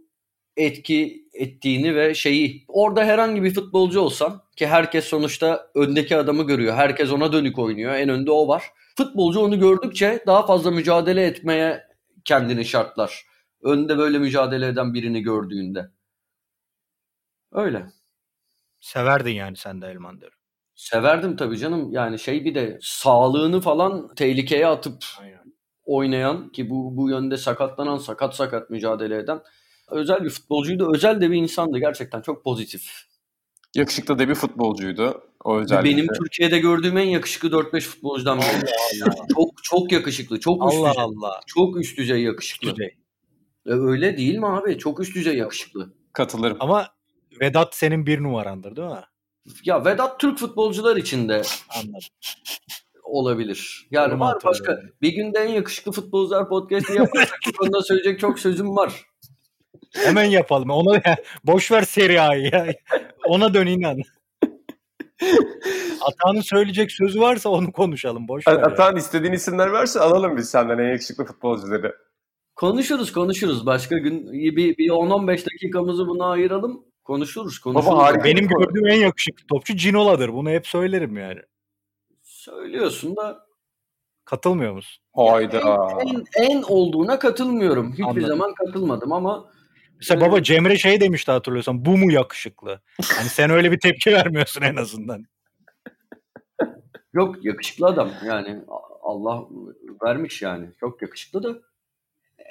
Speaker 4: etki ettiğini ve şeyi orada herhangi bir futbolcu olsam ki herkes sonuçta öndeki adamı görüyor. Herkes ona dönük oynuyor. En önde o var. Futbolcu onu gördükçe daha fazla mücadele etmeye kendini şartlar. Önde böyle mücadele eden birini gördüğünde. Öyle.
Speaker 3: Severdin yani sen de Elmander'i.
Speaker 4: Severdim tabii canım. Yani şey bir de sağlığını falan tehlikeye atıp Aynen. oynayan ki bu bu yönde sakatlanan, sakat sakat mücadele eden özel bir futbolcuydu. Özel de bir insandı gerçekten çok pozitif.
Speaker 2: Yakışıklı da bir futbolcuydu. O özellikle.
Speaker 4: Benim Türkiye'de gördüğüm en yakışıklı 4-5 futbolcudan biri. çok çok yakışıklı, çok üst
Speaker 3: Allah
Speaker 4: düzey.
Speaker 3: Allah.
Speaker 4: Çok üst düzey yakışıklı. Üst düzey. E, öyle değil mi abi? Çok üst düzey yakışıklı.
Speaker 2: Katılırım.
Speaker 3: Ama Vedat senin bir numarandır değil mi?
Speaker 4: Ya Vedat Türk futbolcular için de
Speaker 3: Anladım.
Speaker 4: olabilir. Yani var başka. Bir günde en yakışıklı futbolcular podcast'i yaparsak [laughs] konuda söyleyecek çok sözüm var.
Speaker 3: Hemen yapalım. Ona [laughs] boş ver Serie A'yı ya. Ona dön inan. [laughs] Atağının söyleyecek sözü varsa onu konuşalım. Boş ver.
Speaker 2: Yani. istediğin isimler varsa alalım biz senden en yakışıklı futbolcuları.
Speaker 4: Konuşuruz konuşuruz. Başka gün bir, bir 10-15 dakikamızı buna ayıralım. Konuşuruz konuşuruz.
Speaker 3: Baba harika. Benim gördüğüm en yakışıklı topçu Cinola'dır. Bunu hep söylerim yani.
Speaker 4: Söylüyorsun da
Speaker 3: Katılmıyor musun?
Speaker 2: Hayda.
Speaker 4: En, en, en olduğuna katılmıyorum. Hiçbir Anladım. zaman katılmadım ama
Speaker 3: Mesela baba Cemre şey demişti hatırlıyorsan bu mu yakışıklı? Hani sen öyle bir tepki [laughs] vermiyorsun en azından.
Speaker 4: Yok yakışıklı adam yani Allah vermiş yani çok yakışıklı da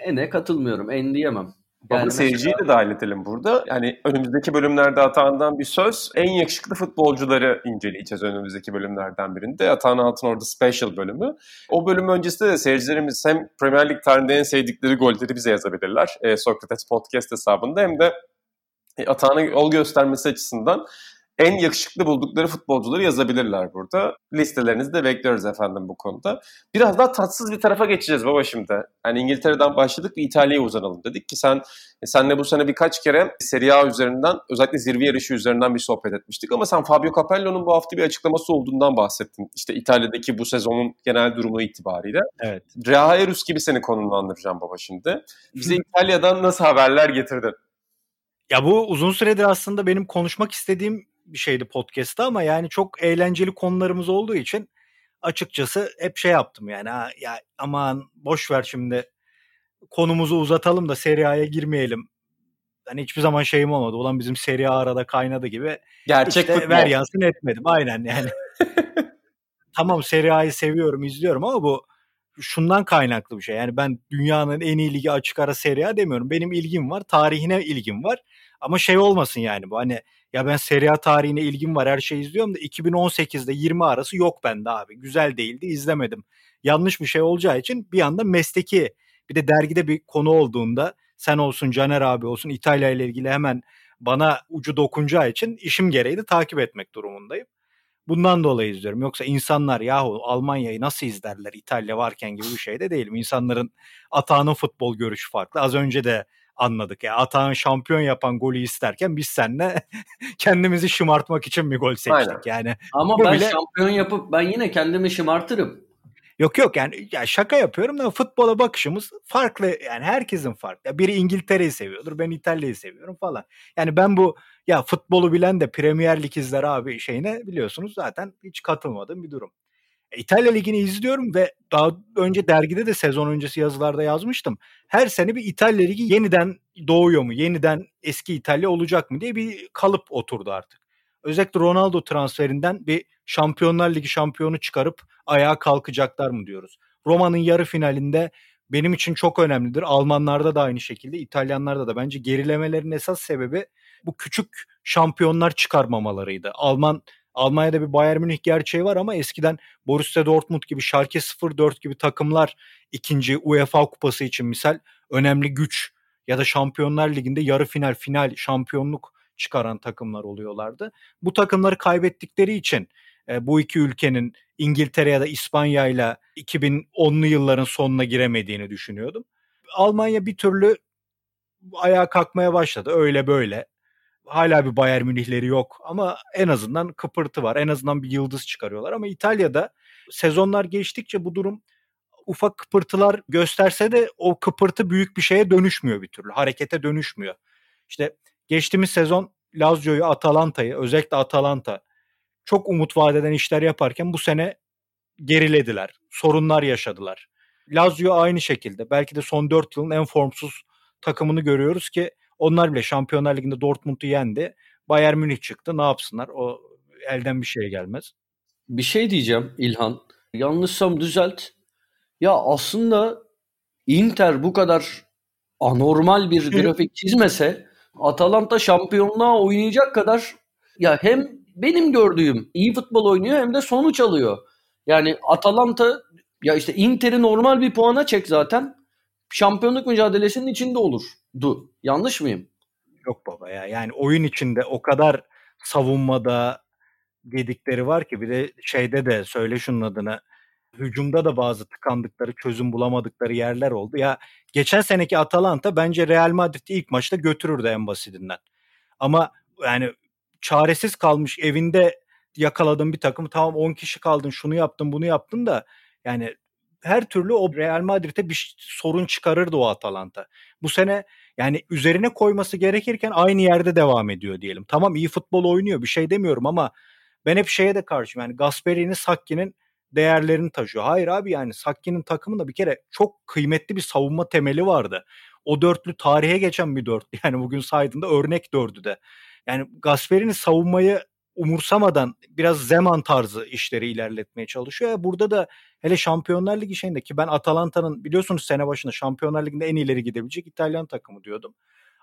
Speaker 4: ene katılmıyorum en diyemem.
Speaker 2: Yani seyirciyi de dahil edelim burada. Yani önümüzdeki bölümlerde Atahan'dan bir söz. En yakışıklı futbolcuları inceleyeceğiz önümüzdeki bölümlerden birinde. Atahan Altın orada special bölümü. O bölüm öncesinde de seyircilerimiz hem Premier Lig tarihinde en sevdikleri golleri bize yazabilirler. E, Sokrates Podcast hesabında hem de e, Atahan'a yol göstermesi açısından en yakışıklı buldukları futbolcuları yazabilirler burada. Listelerinizi de bekliyoruz efendim bu konuda. Biraz daha tatsız bir tarafa geçeceğiz baba şimdi. Yani İngiltere'den başladık ve İtalya'ya uzanalım dedik ki sen e, senle bu sene birkaç kere Serie A üzerinden özellikle zirve yarışı üzerinden bir sohbet etmiştik ama sen Fabio Capello'nun bu hafta bir açıklaması olduğundan bahsettin. İşte İtalya'daki bu sezonun genel durumu itibariyle.
Speaker 3: Evet.
Speaker 2: Reha Erus gibi seni konumlandıracağım baba şimdi. Bize İtalya'dan nasıl haberler getirdin?
Speaker 3: Ya bu uzun süredir aslında benim konuşmak istediğim bir şeydi podcast'ta ama yani çok eğlenceli konularımız olduğu için açıkçası hep şey yaptım yani ha, ya aman boş ver şimdi konumuzu uzatalım da Serie A'ya girmeyelim. Hani hiçbir zaman şeyim olmadı. Ulan bizim Serie A arada kaynadı gibi.
Speaker 2: Gerçek
Speaker 3: işte ver yansın etmedim. Aynen yani. [laughs] tamam Serie A'yı seviyorum, izliyorum ama bu şundan kaynaklı bir şey. Yani ben dünyanın en iyi ligi açık ara Serie A demiyorum. Benim ilgim var, tarihine ilgim var. Ama şey olmasın yani bu hani ya ben Serie tarihine ilgim var her şeyi izliyorum da 2018'de 20 arası yok bende abi. Güzel değildi izlemedim. Yanlış bir şey olacağı için bir anda mesleki bir de dergide bir konu olduğunda sen olsun Caner abi olsun İtalya ile ilgili hemen bana ucu dokunacağı için işim gereği de takip etmek durumundayım. Bundan dolayı izliyorum. Yoksa insanlar yahu Almanya'yı nasıl izlerler İtalya varken gibi bir şey de değilim. İnsanların atağının futbol görüşü farklı. Az önce de anladık. Yani Atahan şampiyon yapan golü isterken biz seninle [laughs] kendimizi şımartmak için bir gol seçtik Aynen. yani.
Speaker 4: Ama ben bile... şampiyon yapıp ben yine kendimi şımartırım.
Speaker 3: Yok yok yani ya şaka yapıyorum da futbola bakışımız farklı yani herkesin farklı. Biri İngiltere'yi seviyordur ben İtalya'yı seviyorum falan. Yani ben bu ya futbolu bilen de Premier Lig izler abi şeyine biliyorsunuz zaten hiç katılmadığım bir durum. İtalya Ligi'ni izliyorum ve daha önce dergide de sezon öncesi yazılarda yazmıştım. Her sene bir İtalya Ligi yeniden doğuyor mu? Yeniden eski İtalya olacak mı diye bir kalıp oturdu artık. Özellikle Ronaldo transferinden bir Şampiyonlar Ligi şampiyonu çıkarıp ayağa kalkacaklar mı diyoruz. Roma'nın yarı finalinde benim için çok önemlidir. Almanlarda da aynı şekilde, İtalyanlarda da bence gerilemelerin esas sebebi bu küçük şampiyonlar çıkarmamalarıydı. Alman Almanya'da bir Bayern Münih gerçeği var ama eskiden Borussia Dortmund gibi Schalke 04 gibi takımlar ikinci UEFA kupası için misal önemli güç ya da Şampiyonlar Ligi'nde yarı final, final şampiyonluk çıkaran takımlar oluyorlardı. Bu takımları kaybettikleri için e, bu iki ülkenin İngiltere ya da İspanya ile 2010'lu yılların sonuna giremediğini düşünüyordum. Almanya bir türlü ayağa kalkmaya başladı öyle böyle hala bir Bayern Münihleri yok ama en azından kıpırtı var. En azından bir yıldız çıkarıyorlar ama İtalya'da Sezonlar geçtikçe bu durum ufak kıpırtılar gösterse de o kıpırtı büyük bir şeye dönüşmüyor bir türlü. Harekete dönüşmüyor. İşte geçtiğimiz sezon Lazio'yu, Atalanta'yı, özellikle Atalanta çok umut vadeden işler yaparken bu sene gerilediler. Sorunlar yaşadılar. Lazio aynı şekilde. Belki de son 4 yılın en formsuz takımını görüyoruz ki onlar bile Şampiyonlar Ligi'nde Dortmund'u yendi. Bayern Münih çıktı. Ne yapsınlar? O elden bir şey gelmez.
Speaker 4: Bir şey diyeceğim İlhan. Yanlışsam düzelt. Ya aslında Inter bu kadar anormal bir grafik çizmese Atalanta şampiyonluğa oynayacak kadar ya hem benim gördüğüm iyi futbol oynuyor hem de sonuç alıyor. Yani Atalanta ya işte Inter'i normal bir puana çek zaten şampiyonluk mücadelesinin içinde olurdu. Yanlış mıyım?
Speaker 3: Yok baba ya. Yani oyun içinde o kadar savunmada dedikleri var ki bir de şeyde de söyle şunun adını hücumda da bazı tıkandıkları, çözüm bulamadıkları yerler oldu. Ya geçen seneki Atalanta bence Real Madrid'i ilk maçta götürürdü en basitinden. Ama yani çaresiz kalmış evinde yakaladığın bir takım tamam 10 kişi kaldın şunu yaptın bunu yaptın da yani her türlü o Real Madrid'e bir sorun çıkarırdı o Atalanta. Bu sene yani üzerine koyması gerekirken aynı yerde devam ediyor diyelim. Tamam iyi futbol oynuyor bir şey demiyorum ama ben hep şeye de karşıyım. Yani Gasperi'nin Sakki'nin değerlerini taşıyor. Hayır abi yani Sakki'nin takımında bir kere çok kıymetli bir savunma temeli vardı. O dörtlü tarihe geçen bir dörtlü. [laughs] Yani bugün saydığında örnek dördü de. Yani Gasperi'nin savunmayı umursamadan biraz Zeman tarzı işleri ilerletmeye çalışıyor. Burada da hele Şampiyonlar Ligi şeyinde ki ben Atalanta'nın biliyorsunuz sene başında Şampiyonlar Ligi'nde en ileri gidebilecek İtalyan takımı diyordum.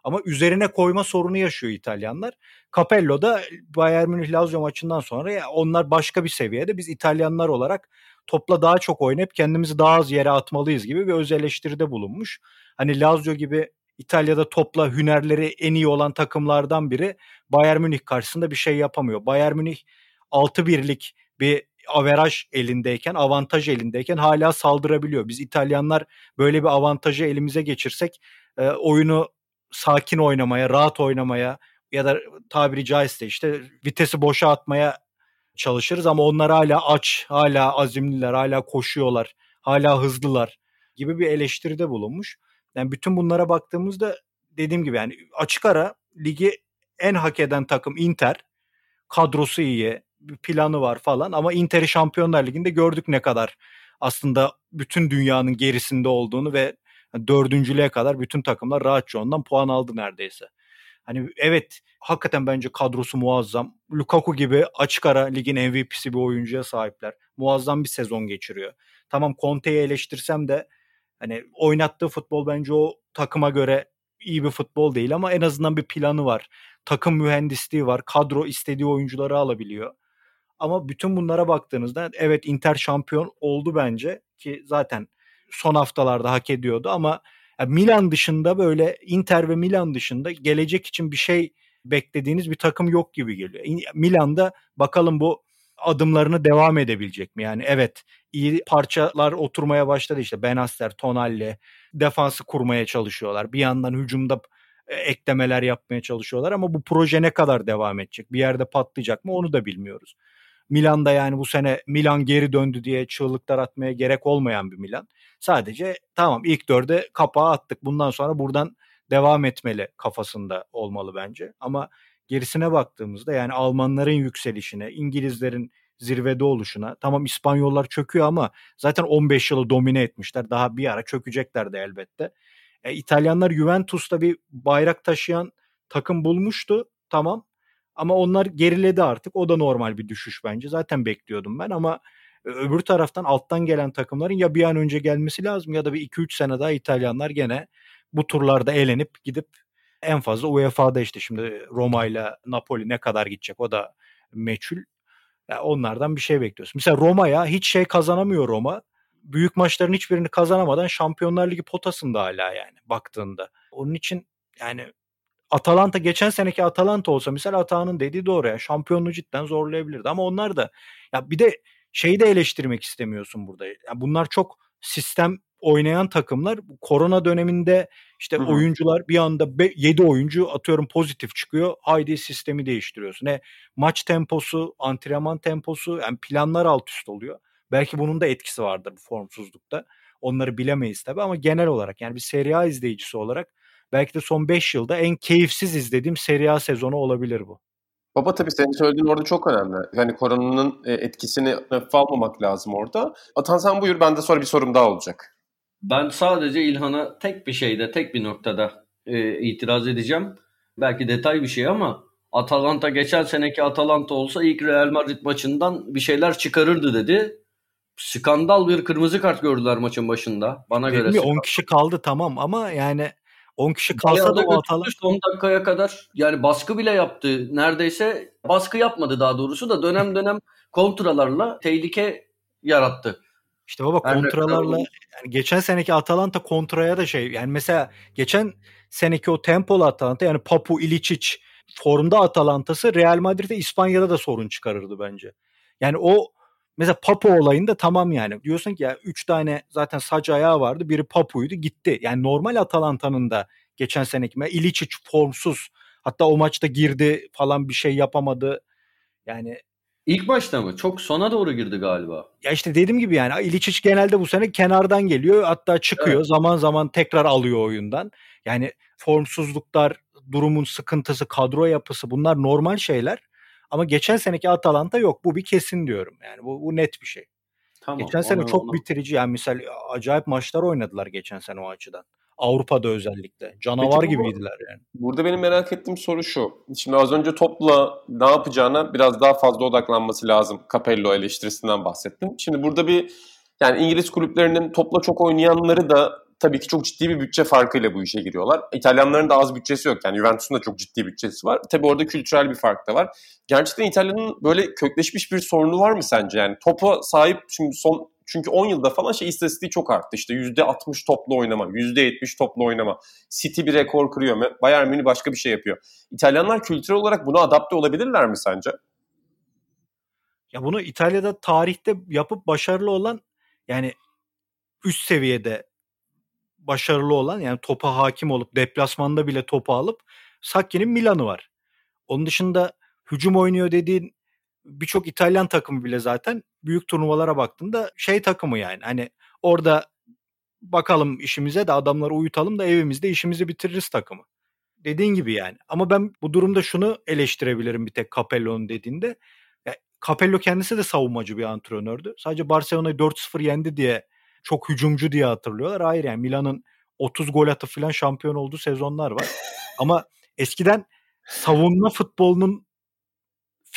Speaker 3: Ama üzerine koyma sorunu yaşıyor İtalyanlar. Capello da Bayern Münih Lazio maçından sonra ya onlar başka bir seviyede. Biz İtalyanlar olarak topla daha çok oynayıp kendimizi daha az yere atmalıyız gibi bir öz eleştiride bulunmuş. Hani Lazio gibi İtalya'da topla hünerleri en iyi olan takımlardan biri Bayern Münih karşısında bir şey yapamıyor. Bayern Münih 6 birlik bir averaj elindeyken, avantaj elindeyken hala saldırabiliyor. Biz İtalyanlar böyle bir avantajı elimize geçirsek e, oyunu sakin oynamaya, rahat oynamaya ya da tabiri caizse işte vitesi boşa atmaya çalışırız ama onlar hala aç, hala azimliler, hala koşuyorlar, hala hızlılar gibi bir eleştiride bulunmuş. Yani bütün bunlara baktığımızda dediğim gibi yani açık ara ligi en hak eden takım Inter. Kadrosu iyi, bir planı var falan ama Inter'i Şampiyonlar Ligi'nde gördük ne kadar aslında bütün dünyanın gerisinde olduğunu ve dördüncülüğe kadar bütün takımlar rahatça ondan puan aldı neredeyse. Hani evet hakikaten bence kadrosu muazzam. Lukaku gibi açık ara ligin MVP'si bir oyuncuya sahipler. Muazzam bir sezon geçiriyor. Tamam Conte'yi eleştirsem de hani oynattığı futbol bence o takıma göre iyi bir futbol değil ama en azından bir planı var. Takım mühendisliği var. Kadro istediği oyuncuları alabiliyor. Ama bütün bunlara baktığınızda evet Inter şampiyon oldu bence ki zaten son haftalarda hak ediyordu ama Milan dışında böyle Inter ve Milan dışında gelecek için bir şey beklediğiniz bir takım yok gibi geliyor. Milan'da bakalım bu adımlarını devam edebilecek mi? Yani evet iyi parçalar oturmaya başladı işte Benaster, Tonali defansı kurmaya çalışıyorlar. Bir yandan hücumda e, eklemeler yapmaya çalışıyorlar ama bu proje ne kadar devam edecek? Bir yerde patlayacak mı onu da bilmiyoruz. Milan'da yani bu sene Milan geri döndü diye çığlıklar atmaya gerek olmayan bir Milan. Sadece tamam ilk dörde kapağı attık. Bundan sonra buradan devam etmeli kafasında olmalı bence. Ama gerisine baktığımızda yani Almanların yükselişine, İngilizlerin zirvede oluşuna tamam İspanyollar çöküyor ama zaten 15 yılı domine etmişler. Daha bir ara çökecekler de elbette. E, İtalyanlar Juventus'ta bir bayrak taşıyan takım bulmuştu. Tamam. Ama onlar geriledi artık. O da normal bir düşüş bence. Zaten bekliyordum ben ama öbür taraftan alttan gelen takımların ya bir an önce gelmesi lazım ya da bir 2-3 sene daha İtalyanlar gene bu turlarda elenip gidip en fazla UEFA'da işte şimdi Roma ile Napoli ne kadar gidecek o da meçhul. Yani onlardan bir şey bekliyorsun. Mesela Roma'ya hiç şey kazanamıyor Roma. Büyük maçların hiçbirini kazanamadan Şampiyonlar Ligi potasında hala yani baktığında. Onun için yani Atalanta geçen seneki Atalanta olsa mesela Atağan'ın dediği doğru ya şampiyonluğu cidden zorlayabilirdi ama onlar da ya bir de şeyi de eleştirmek istemiyorsun burada. Ya bunlar çok sistem oynayan takımlar korona döneminde işte Hı-hı. oyuncular bir anda 7 oyuncu atıyorum pozitif çıkıyor. Haydi sistemi değiştiriyorsun. Ne maç temposu, antrenman temposu yani planlar alt üst oluyor. Belki bunun da etkisi vardır bu formsuzlukta. Onları bilemeyiz tabii ama genel olarak yani bir Serie A izleyicisi olarak belki de son 5 yılda en keyifsiz izlediğim Serie A sezonu olabilir bu.
Speaker 2: Baba tabii senin söylediğin orada çok önemli. Yani koronanın e, etkisini hafife almamak lazım orada. Atan sen buyur bende sonra bir sorum daha olacak.
Speaker 4: Ben sadece İlhan'a tek bir şeyde, tek bir noktada e, itiraz edeceğim. Belki detay bir şey ama Atalanta geçen seneki Atalanta olsa ilk Real Madrid maçından bir şeyler çıkarırdı dedi. Skandal bir kırmızı kart gördüler maçın başında. Bana
Speaker 3: Dedim
Speaker 4: göre.
Speaker 3: ya 10 kişi kaldı tamam ama yani 10 kişi kalsa da o Atalanta
Speaker 4: son dakikaya kadar yani baskı bile yaptı. Neredeyse baskı yapmadı daha doğrusu da dönem dönem kontralarla tehlike yarattı.
Speaker 3: İşte baba kontralarla yani geçen seneki Atalanta kontraya da şey yani mesela geçen seneki o tempolu Atalanta yani Papu Ilicic formda Atalanta'sı Real Madrid'e İspanya'da da sorun çıkarırdı bence. Yani o mesela Papu olayında tamam yani diyorsun ki ya 3 tane zaten saç ayağı vardı biri Papu'ydu gitti. Yani normal Atalanta'nın da geçen seneki Ilicic formsuz hatta o maçta girdi falan bir şey yapamadı. Yani
Speaker 4: İlk maçta mı? Çok sona doğru girdi galiba.
Speaker 3: ya işte dediğim gibi yani İliçiç genelde bu sene kenardan geliyor hatta çıkıyor
Speaker 4: Evet.
Speaker 3: zaman zaman tekrar alıyor oyundan. Yani formsuzluklar, durumun sıkıntısı, kadro yapısı bunlar normal şeyler. Ama geçen seneki Atalanta yok. Bu bir kesin diyorum. Yani bu, bu net bir şey.
Speaker 4: Tamam.
Speaker 3: geçen sene
Speaker 4: onu-
Speaker 3: çok
Speaker 4: onu-
Speaker 3: bitirici yani misal acayip maçlar oynadılar geçen sene o açıdan. Avrupa'da özellikle. Canavar
Speaker 2: Peki bu-
Speaker 3: gibiydiler yani.
Speaker 2: Burada benim merak ettiğim soru şu. Şimdi az önce topla ne yapacağına biraz daha fazla odaklanması lazım. Capello eleştirisinden bahsettim. Şimdi burada bir yani İngiliz kulüplerinin topla çok oynayanları da tabii ki çok ciddi bir bütçe farkıyla bu işe giriyorlar. İtalyanların da az bütçesi yok. Yani Juventus'un da çok ciddi bütçesi var. Tabii orada kültürel bir fark da var. Gerçekten İtalya'nın böyle kökleşmiş bir sorunu var mı sence? Yani topa sahip şimdi son çünkü 10 yılda falan şey istatistiği çok arttı. İşte %60 toplu oynama, %70 toplu oynama. City bir rekor kırıyor mu? Bayern Münih başka bir şey yapıyor. İtalyanlar kültürel olarak buna adapte olabilirler mi sence?
Speaker 3: Ya bunu İtalya'da tarihte yapıp başarılı olan yani üst seviyede başarılı olan yani topa hakim olup deplasmanda bile topu alıp Sacchi'nin Milan'ı var. Onun dışında hücum oynuyor dediğin birçok İtalyan takımı bile zaten büyük turnuvalara baktığında şey takımı yani hani orada bakalım işimize de adamları uyutalım da evimizde işimizi bitiririz takımı. Dediğin gibi yani. Ama ben bu durumda şunu eleştirebilirim bir tek Capello'nun dediğinde. Ya, Capello kendisi de savunmacı bir antrenördü. Sadece Barcelona'yı 4-0 yendi diye çok hücumcu diye hatırlıyorlar. Hayır yani Milan'ın 30 gol atıp falan şampiyon olduğu sezonlar var. Ama eskiden savunma futbolunun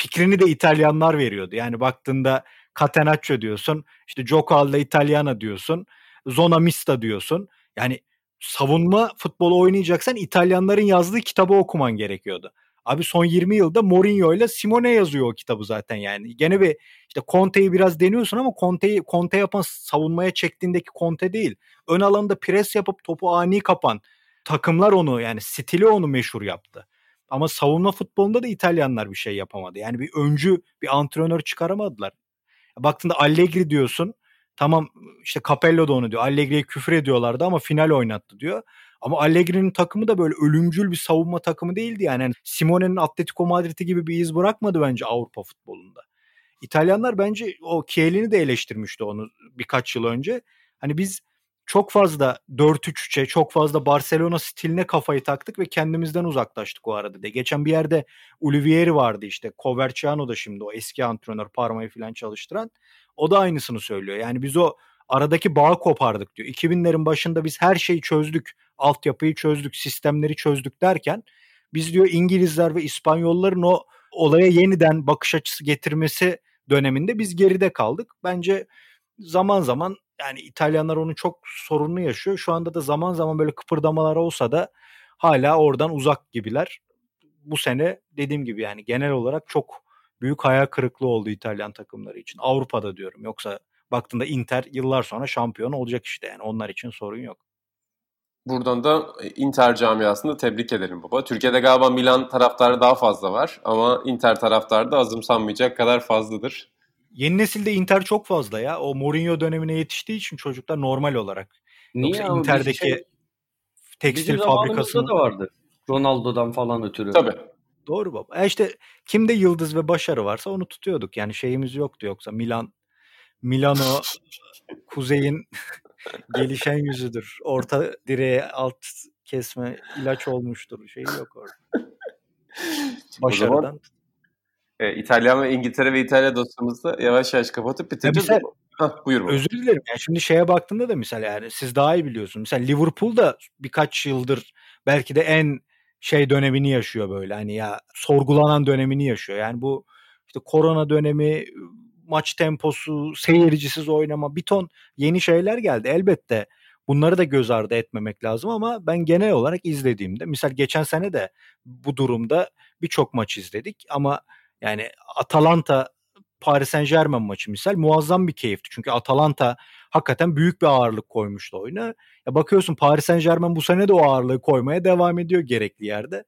Speaker 3: fikrini de İtalyanlar veriyordu. Yani baktığında Catenaccio diyorsun, işte Gioco alla Italiana diyorsun, Zona Mista diyorsun. Yani savunma futbolu oynayacaksan İtalyanların yazdığı kitabı okuman gerekiyordu. Abi son 20 yılda Mourinho ile Simone yazıyor o kitabı zaten yani. Gene bir işte Conte'yi biraz deniyorsun ama Conte'yi Conte yapan savunmaya çektiğindeki Conte değil. Ön alanda pres yapıp topu ani kapan takımlar onu yani stili onu meşhur yaptı. Ama savunma futbolunda da İtalyanlar bir şey yapamadı. Yani bir öncü, bir antrenör çıkaramadılar. Baktığında Allegri diyorsun. Tamam işte Capello da onu diyor. Allegri'ye küfür ediyorlardı ama final oynattı diyor. Ama Allegri'nin takımı da böyle ölümcül bir savunma takımı değildi yani. yani Simone'nin Atletico Madrid'i gibi bir iz bırakmadı bence Avrupa futbolunda. İtalyanlar bence o Chiellini de eleştirmişti onu birkaç yıl önce. Hani biz çok fazla 4-3-3'e, çok fazla Barcelona stiline kafayı taktık ve kendimizden uzaklaştık o arada de. Geçen bir yerde Olivieri vardı işte. Coverciano da şimdi o eski antrenör Parma'yı falan çalıştıran. O da aynısını söylüyor. Yani biz o aradaki bağı kopardık diyor. 2000'lerin başında biz her şeyi çözdük. Altyapıyı çözdük, sistemleri çözdük derken biz diyor İngilizler ve İspanyolların o olaya yeniden bakış açısı getirmesi döneminde biz geride kaldık. Bence zaman zaman yani İtalyanlar onun çok sorununu yaşıyor. Şu anda da zaman zaman böyle kıpırdamalar olsa da hala oradan uzak gibiler. Bu sene dediğim gibi yani genel olarak çok büyük hayal kırıklığı oldu İtalyan takımları için. Avrupa'da diyorum. Yoksa baktığında Inter yıllar sonra şampiyon olacak işte yani onlar için sorun yok.
Speaker 2: Buradan da Inter camiasını tebrik ederim baba. Türkiye'de galiba Milan taraftarı daha fazla var ama Inter taraftarı da azımsanmayacak kadar fazladır.
Speaker 3: Yeni nesilde Inter çok fazla ya. O Mourinho dönemine yetiştiği için çocuklar normal olarak.
Speaker 4: Niye
Speaker 3: Yoksa
Speaker 4: ama
Speaker 3: Inter'deki
Speaker 4: şey,
Speaker 3: tekstil
Speaker 4: zamanımızda da vardı. Ronaldo'dan falan ötürü.
Speaker 2: Tabii.
Speaker 3: Doğru baba. E işte kimde yıldız ve başarı varsa onu tutuyorduk. Yani şeyimiz yoktu yoksa Milan Milano kuzeyin [laughs] gelişen yüzüdür. Orta direğe alt kesme ilaç olmuştur. Şey yok orada. Başarıdan.
Speaker 2: zaman e, İtalyan ve İngiltere ve İtalya dosyamızı yavaş yavaş kapatıp bitireceğiz.
Speaker 3: Ya
Speaker 2: Hah, buyur baba.
Speaker 3: Özür dilerim. Yani şimdi şeye baktığında da mesela yani siz daha iyi biliyorsunuz. Mesela Liverpool da birkaç yıldır belki de en şey dönemini yaşıyor böyle. Hani ya sorgulanan dönemini yaşıyor. Yani bu işte korona dönemi, maç temposu, seyircisiz oynama, bir ton yeni şeyler geldi. Elbette bunları da göz ardı etmemek lazım ama ben genel olarak izlediğimde misal geçen sene de bu durumda birçok maç izledik ama yani Atalanta Paris Saint Germain maçı misal muazzam bir keyifti. Çünkü Atalanta hakikaten büyük bir ağırlık koymuştu oyuna. Ya bakıyorsun Paris Saint Germain bu sene de o ağırlığı koymaya devam ediyor gerekli yerde.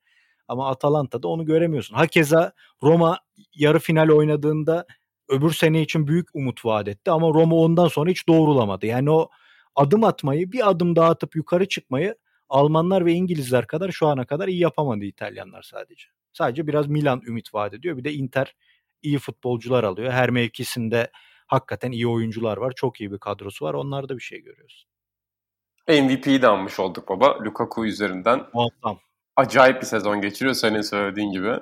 Speaker 3: Ama Atalanta'da onu göremiyorsun. Hakeza Roma yarı final oynadığında öbür sene için büyük umut vaat etti ama Roma ondan sonra hiç doğrulamadı. Yani o adım atmayı, bir adım daha atıp yukarı çıkmayı Almanlar ve İngilizler kadar şu ana kadar iyi yapamadı İtalyanlar sadece. Sadece biraz Milan ümit vaat ediyor. Bir de Inter iyi futbolcular alıyor. Her mevkisinde hakikaten iyi oyuncular var. Çok iyi bir kadrosu var. Onlarda bir şey görüyoruz.
Speaker 2: MVP'yi de almış olduk baba. Lukaku üzerinden.
Speaker 3: Muazzam.
Speaker 2: Acayip bir sezon geçiriyor senin söylediğin gibi.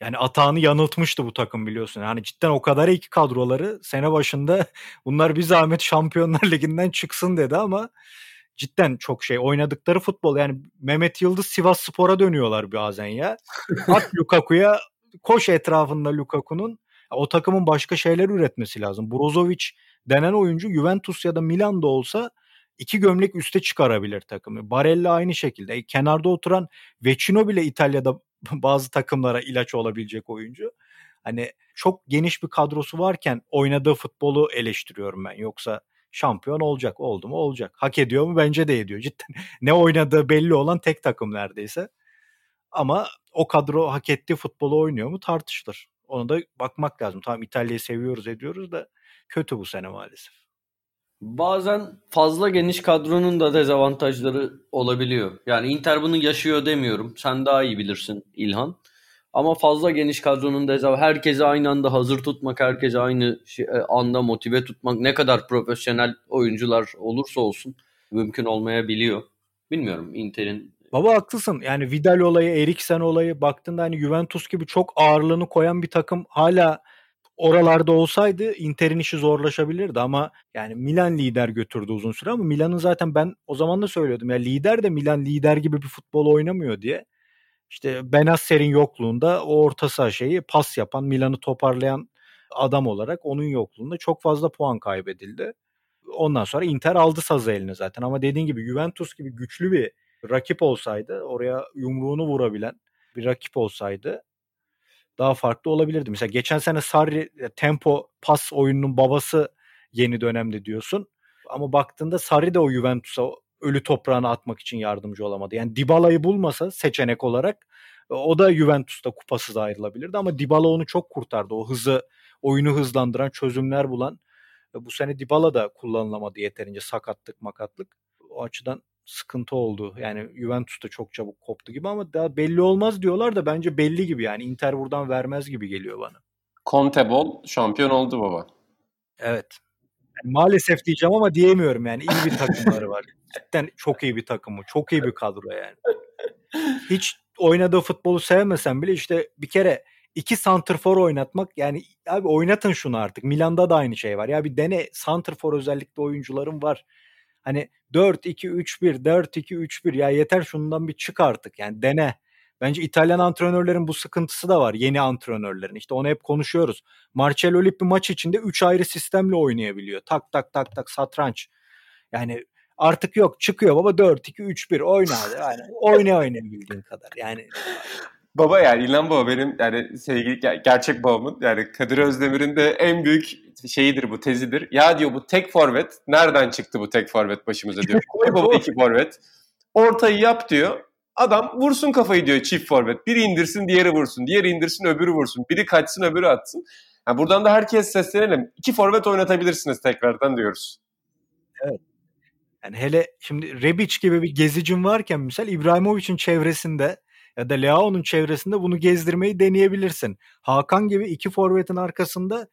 Speaker 3: Yani atağını yanıltmıştı bu takım biliyorsun. Yani cidden o kadar iyi ki kadroları sene başında [laughs] bunlar bir zahmet Şampiyonlar Ligi'nden çıksın dedi ama cidden çok şey oynadıkları futbol yani Mehmet Yıldız Sivas Spor'a dönüyorlar bazen ya. At [laughs] Lukaku'ya koş etrafında Lukaku'nun o takımın başka şeyler üretmesi lazım. Brozovic denen oyuncu Juventus ya da Milan'da olsa iki gömlek üste çıkarabilir takımı. Barella aynı şekilde. E, kenarda oturan Vecino bile İtalya'da [laughs] bazı takımlara ilaç olabilecek oyuncu. Hani çok geniş bir kadrosu varken oynadığı futbolu eleştiriyorum ben. Yoksa şampiyon olacak. Oldu mu olacak. Hak ediyor mu? Bence de ediyor. Cidden [laughs] ne oynadığı belli olan tek takım neredeyse. Ama o kadro hak ettiği futbolu oynuyor mu tartışılır. Ona da bakmak lazım. Tamam İtalya'yı seviyoruz ediyoruz da kötü bu sene maalesef.
Speaker 4: Bazen fazla geniş kadronun da dezavantajları olabiliyor. Yani Inter bunu yaşıyor demiyorum. Sen daha iyi bilirsin İlhan. Ama fazla geniş kadronun dezavantajı. Herkesi aynı anda hazır tutmak, herkesi aynı şey, e, anda motive tutmak ne kadar profesyonel oyuncular olursa olsun mümkün olmayabiliyor. Bilmiyorum Inter'in
Speaker 3: Baba haklısın. Yani Vidal olayı, Eriksen olayı baktığında hani Juventus gibi çok ağırlığını koyan bir takım hala oralarda olsaydı Inter'in işi zorlaşabilirdi ama yani Milan lider götürdü uzun süre ama Milan'ın zaten ben o zaman da söylüyordum ya lider de Milan lider gibi bir futbol oynamıyor diye. İşte Benasser'in yokluğunda o orta saha şeyi pas yapan, Milan'ı toparlayan adam olarak onun yokluğunda çok fazla puan kaybedildi. Ondan sonra Inter aldı sazı eline zaten ama dediğin gibi Juventus gibi güçlü bir rakip olsaydı, oraya yumruğunu vurabilen bir rakip olsaydı daha farklı olabilirdi. Mesela geçen sene Sarri tempo pas oyununun babası yeni dönemde diyorsun. Ama baktığında Sarri de o Juventus'a ölü toprağına atmak için yardımcı olamadı. Yani Dybala'yı bulmasa seçenek olarak o da Juventus'ta kupasız ayrılabilirdi ama Dybala onu çok kurtardı. O hızı, oyunu hızlandıran, çözümler bulan. Bu sene Dybala da kullanılamadı yeterince sakatlık, makatlık. O açıdan sıkıntı oldu. Yani Juventus da çok çabuk koptu gibi ama daha belli olmaz diyorlar da bence belli gibi yani Inter buradan vermez gibi geliyor bana.
Speaker 2: Conte bol şampiyon oldu baba.
Speaker 3: Evet. Maalesef diyeceğim ama diyemiyorum yani iyi bir takımları var. [laughs] Cidden çok iyi bir takımı, çok iyi bir kadro yani. [laughs] Hiç oynadığı futbolu sevmesem bile işte bir kere iki santrfor oynatmak yani abi oynatın şunu artık. Milan'da da aynı şey var. Ya bir dene santrfor özellikle oyuncuların var. Hani 4-2-3-1, 4-2-3-1 ya yeter şundan bir çık artık yani dene. Bence İtalyan antrenörlerin bu sıkıntısı da var. Yeni antrenörlerin. İşte onu hep konuşuyoruz. Marcelo Lippi maç içinde 3 ayrı sistemle oynayabiliyor. Tak tak tak tak satranç. Yani artık yok çıkıyor baba 4-2-3-1 oyna. Yani oyna oynayabildiğin kadar. Yani
Speaker 2: Baba yani İlhan Baba benim yani sevgili gerçek babamın yani Kadir Özdemir'in de en büyük şeyidir bu tezidir. Ya diyor bu tek forvet nereden çıktı bu tek forvet başımıza diyor. [laughs] Koy baba iki forvet. Ortayı yap diyor. Adam vursun kafayı diyor çift forvet. Biri indirsin diğeri vursun. Diğeri indirsin öbürü vursun. Biri kaçsın öbürü atsın. Yani buradan da herkes seslenelim. İki forvet oynatabilirsiniz tekrardan diyoruz.
Speaker 3: Evet. Yani hele şimdi Rebic gibi bir gezicin varken misal İbrahimovic'in çevresinde ya da Leao'nun çevresinde bunu gezdirmeyi deneyebilirsin. Hakan gibi iki forvetin arkasında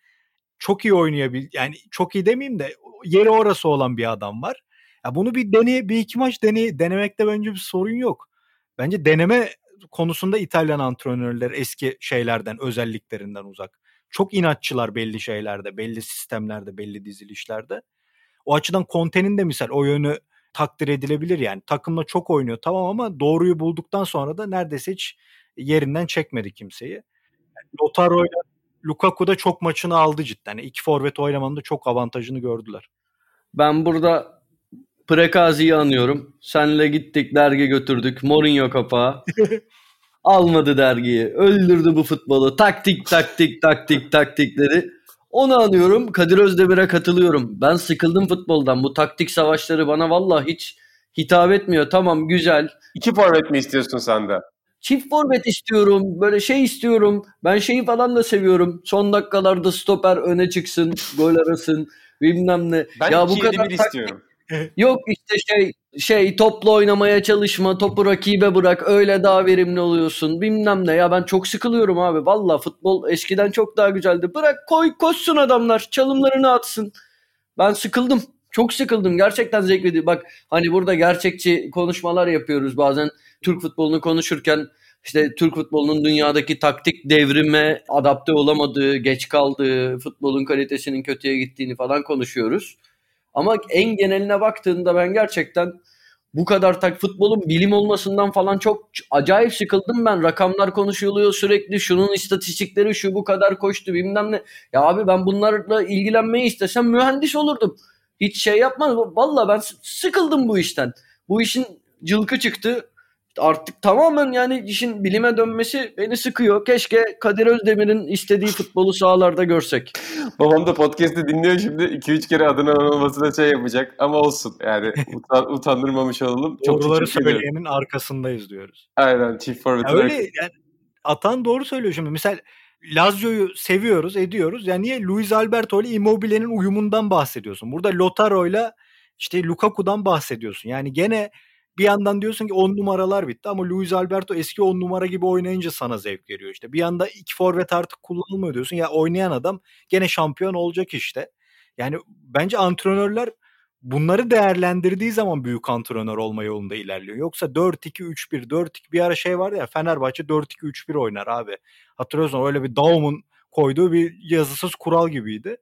Speaker 3: çok iyi oynayabil yani çok iyi demeyeyim de yeri orası olan bir adam var. Ya bunu bir deney bir iki maç deney denemekte bence bir sorun yok. Bence deneme konusunda İtalyan antrenörler eski şeylerden, özelliklerinden uzak. Çok inatçılar belli şeylerde, belli sistemlerde, belli dizilişlerde. O açıdan Conte'nin de misal o yönü takdir edilebilir yani. Takımla çok oynuyor tamam ama doğruyu bulduktan sonra da neredeyse hiç yerinden çekmedi kimseyi. Lautaro ile Lukaku da çok maçını aldı cidden. Yani iki forvet oynamanın da çok avantajını gördüler.
Speaker 4: Ben burada Prekazi'yi anıyorum. Senle gittik dergi götürdük. Mourinho kapağı. [laughs] Almadı dergiyi. Öldürdü bu futbolu. Taktik taktik taktik taktik dedi. Onu anıyorum. Kadir Özdemir'e katılıyorum. Ben sıkıldım futboldan. Bu taktik savaşları bana vallahi hiç hitap etmiyor. Tamam güzel.
Speaker 2: İki forvet mi istiyorsun sen de?
Speaker 4: Çift forvet istiyorum. Böyle şey istiyorum. Ben şeyi falan da seviyorum. Son dakikalarda stoper öne çıksın. Gol arasın. Bilmem ne.
Speaker 2: Ben
Speaker 4: ya
Speaker 2: bu kadar istiyorum. [laughs]
Speaker 4: Yok işte şey şey topla oynamaya çalışma, topu rakibe bırak, öyle daha verimli oluyorsun. Bilmem ne ya ben çok sıkılıyorum abi. Valla futbol eskiden çok daha güzeldi. Bırak koy koşsun adamlar, çalımlarını atsın. Ben sıkıldım. Çok sıkıldım. Gerçekten zevkli. Bak hani burada gerçekçi konuşmalar yapıyoruz bazen. Türk futbolunu konuşurken işte Türk futbolunun dünyadaki taktik devrime adapte olamadığı, geç kaldığı, futbolun kalitesinin kötüye gittiğini falan konuşuyoruz. Ama en geneline baktığında ben gerçekten bu kadar tak futbolun bilim olmasından falan çok acayip sıkıldım ben. Rakamlar konuşuluyor sürekli. Şunun istatistikleri şu bu kadar koştu bilmem ne. Ya abi ben bunlarla ilgilenmeyi istesem mühendis olurdum. Hiç şey yapmadım. Valla ben sıkıldım bu işten. Bu işin cılkı çıktı artık tamamen yani işin bilime dönmesi beni sıkıyor. Keşke Kadir Özdemir'in istediği futbolu sahalarda görsek.
Speaker 2: Babam da podcast'i dinliyor şimdi. 2-3 kere adını anılmasına şey yapacak ama olsun. Yani utan, [laughs] utandırmamış olalım.
Speaker 3: Çok Doğruları söyleyenin arkasındayız diyoruz.
Speaker 2: Aynen Chief Forward'ın
Speaker 3: ya öyle yani, Atan doğru söylüyor şimdi. Mesela Lazio'yu seviyoruz, ediyoruz. Yani niye Luis Alberto ile Immobile'nin uyumundan bahsediyorsun? Burada Lotaro ile işte Lukaku'dan bahsediyorsun. Yani gene bir yandan diyorsun ki 10 numaralar bitti ama Luis Alberto eski 10 numara gibi oynayınca sana zevk veriyor işte. Bir yanda iki forvet artık kullanılmıyor diyorsun. Ya oynayan adam gene şampiyon olacak işte. Yani bence antrenörler bunları değerlendirdiği zaman büyük antrenör olma yolunda ilerliyor. Yoksa 4-2-3-1, 4-2 bir ara şey vardı ya Fenerbahçe 4-2-3-1 oynar abi. Hatırlıyorsun öyle bir Daum'un koyduğu bir yazısız kural gibiydi.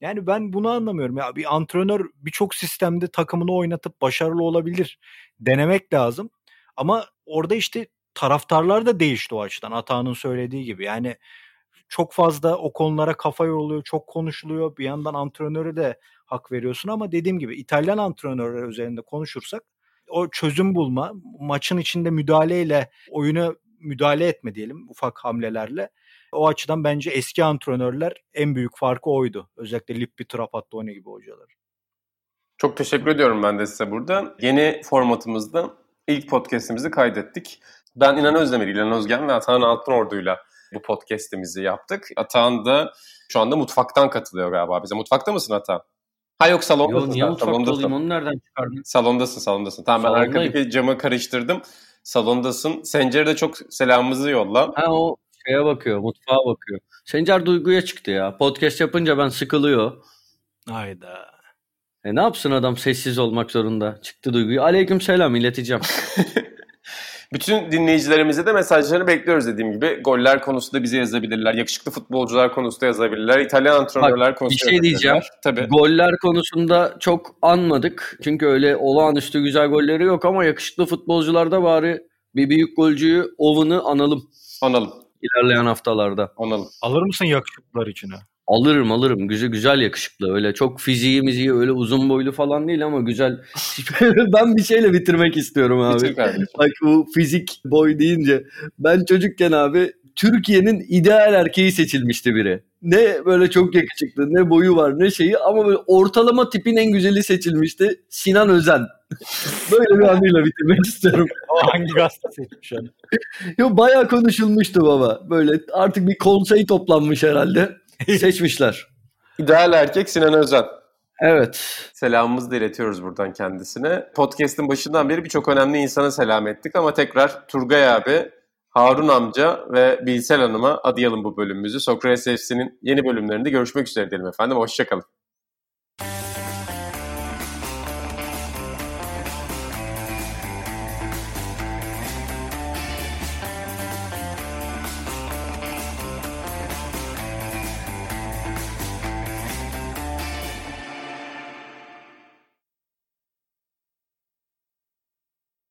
Speaker 3: Yani ben bunu anlamıyorum. Ya bir antrenör birçok sistemde takımını oynatıp başarılı olabilir. Denemek lazım. Ama orada işte taraftarlar da değişti o açıdan. Atağının söylediği gibi. Yani çok fazla o konulara kafa yoruluyor, çok konuşuluyor. Bir yandan antrenöre de hak veriyorsun ama dediğim gibi İtalyan antrenörler üzerinde konuşursak o çözüm bulma, maçın içinde müdahaleyle oyuna müdahale etme diyelim ufak hamlelerle o açıdan bence eski antrenörler en büyük farkı oydu. Özellikle Lippi, Trapattoni gibi hocalar.
Speaker 2: Çok teşekkür ediyorum ben de size burada. Yeni formatımızda ilk podcastimizi kaydettik. Ben İnan Özdemir, İlan Özgen ve Atahan Altınordu'yla bu podcastimizi yaptık. Atahan da şu anda mutfaktan katılıyor galiba bize. Mutfakta mısın Atahan? Ha yok salondasın.
Speaker 4: Yo, niye mutfakta salondasın. olayım onu nereden çıkardın?
Speaker 2: Salondasın salondasın. Tamam ben Salondayım. arkadaki camı karıştırdım. Salondasın. Sencer'e de çok selamımızı yolla.
Speaker 4: Ha o şeye bakıyor, mutfağa bakıyor. Sencer duyguya çıktı ya. Podcast yapınca ben sıkılıyor.
Speaker 3: Hayda.
Speaker 4: E ne yapsın adam sessiz olmak zorunda. Çıktı duyguyu. Aleyküm selam ileteceğim. [laughs]
Speaker 2: Bütün dinleyicilerimize de mesajlarını bekliyoruz dediğim gibi. Goller konusunda bize yazabilirler. Yakışıklı futbolcular konusunda yazabilirler. İtalyan antrenörler Bak, konusunda
Speaker 4: Bir şey diyeceğim. Tabii. Goller konusunda çok anmadık. Çünkü öyle olağanüstü güzel golleri yok ama yakışıklı futbolcularda bari bir büyük golcüyü Owen'ı analım.
Speaker 2: Analım
Speaker 4: ilerleyen haftalarda.
Speaker 2: Anladım.
Speaker 3: Alır mısın yakışıklılar içine?
Speaker 4: Alırım alırım. Güzel güzel yakışıklı. Öyle çok fiziği miziği öyle uzun boylu falan değil ama güzel. [laughs] ben bir şeyle bitirmek istiyorum abi. Bak bu fizik boy deyince ben çocukken abi Türkiye'nin ideal erkeği seçilmişti biri. Ne böyle çok yakışıklı ne boyu var ne şeyi ama böyle ortalama tipin en güzeli seçilmişti. Sinan Özen. Böyle bir anıyla bitirmek istiyorum.
Speaker 3: O hangi gazete seçmiş onu?
Speaker 4: Yo bayağı konuşulmuştu baba. Böyle artık bir konsey toplanmış herhalde. [laughs] Seçmişler.
Speaker 2: İdeal erkek Sinan Özen.
Speaker 4: Evet.
Speaker 2: Selamımızı da iletiyoruz buradan kendisine. Podcast'ın başından beri birçok önemli insana selam ettik ama tekrar Turgay abi Harun amca ve Bilsel Hanım'a adayalım bu bölümümüzü. Sokrates FC'nin yeni bölümlerinde görüşmek üzere diyelim efendim. Hoşçakalın.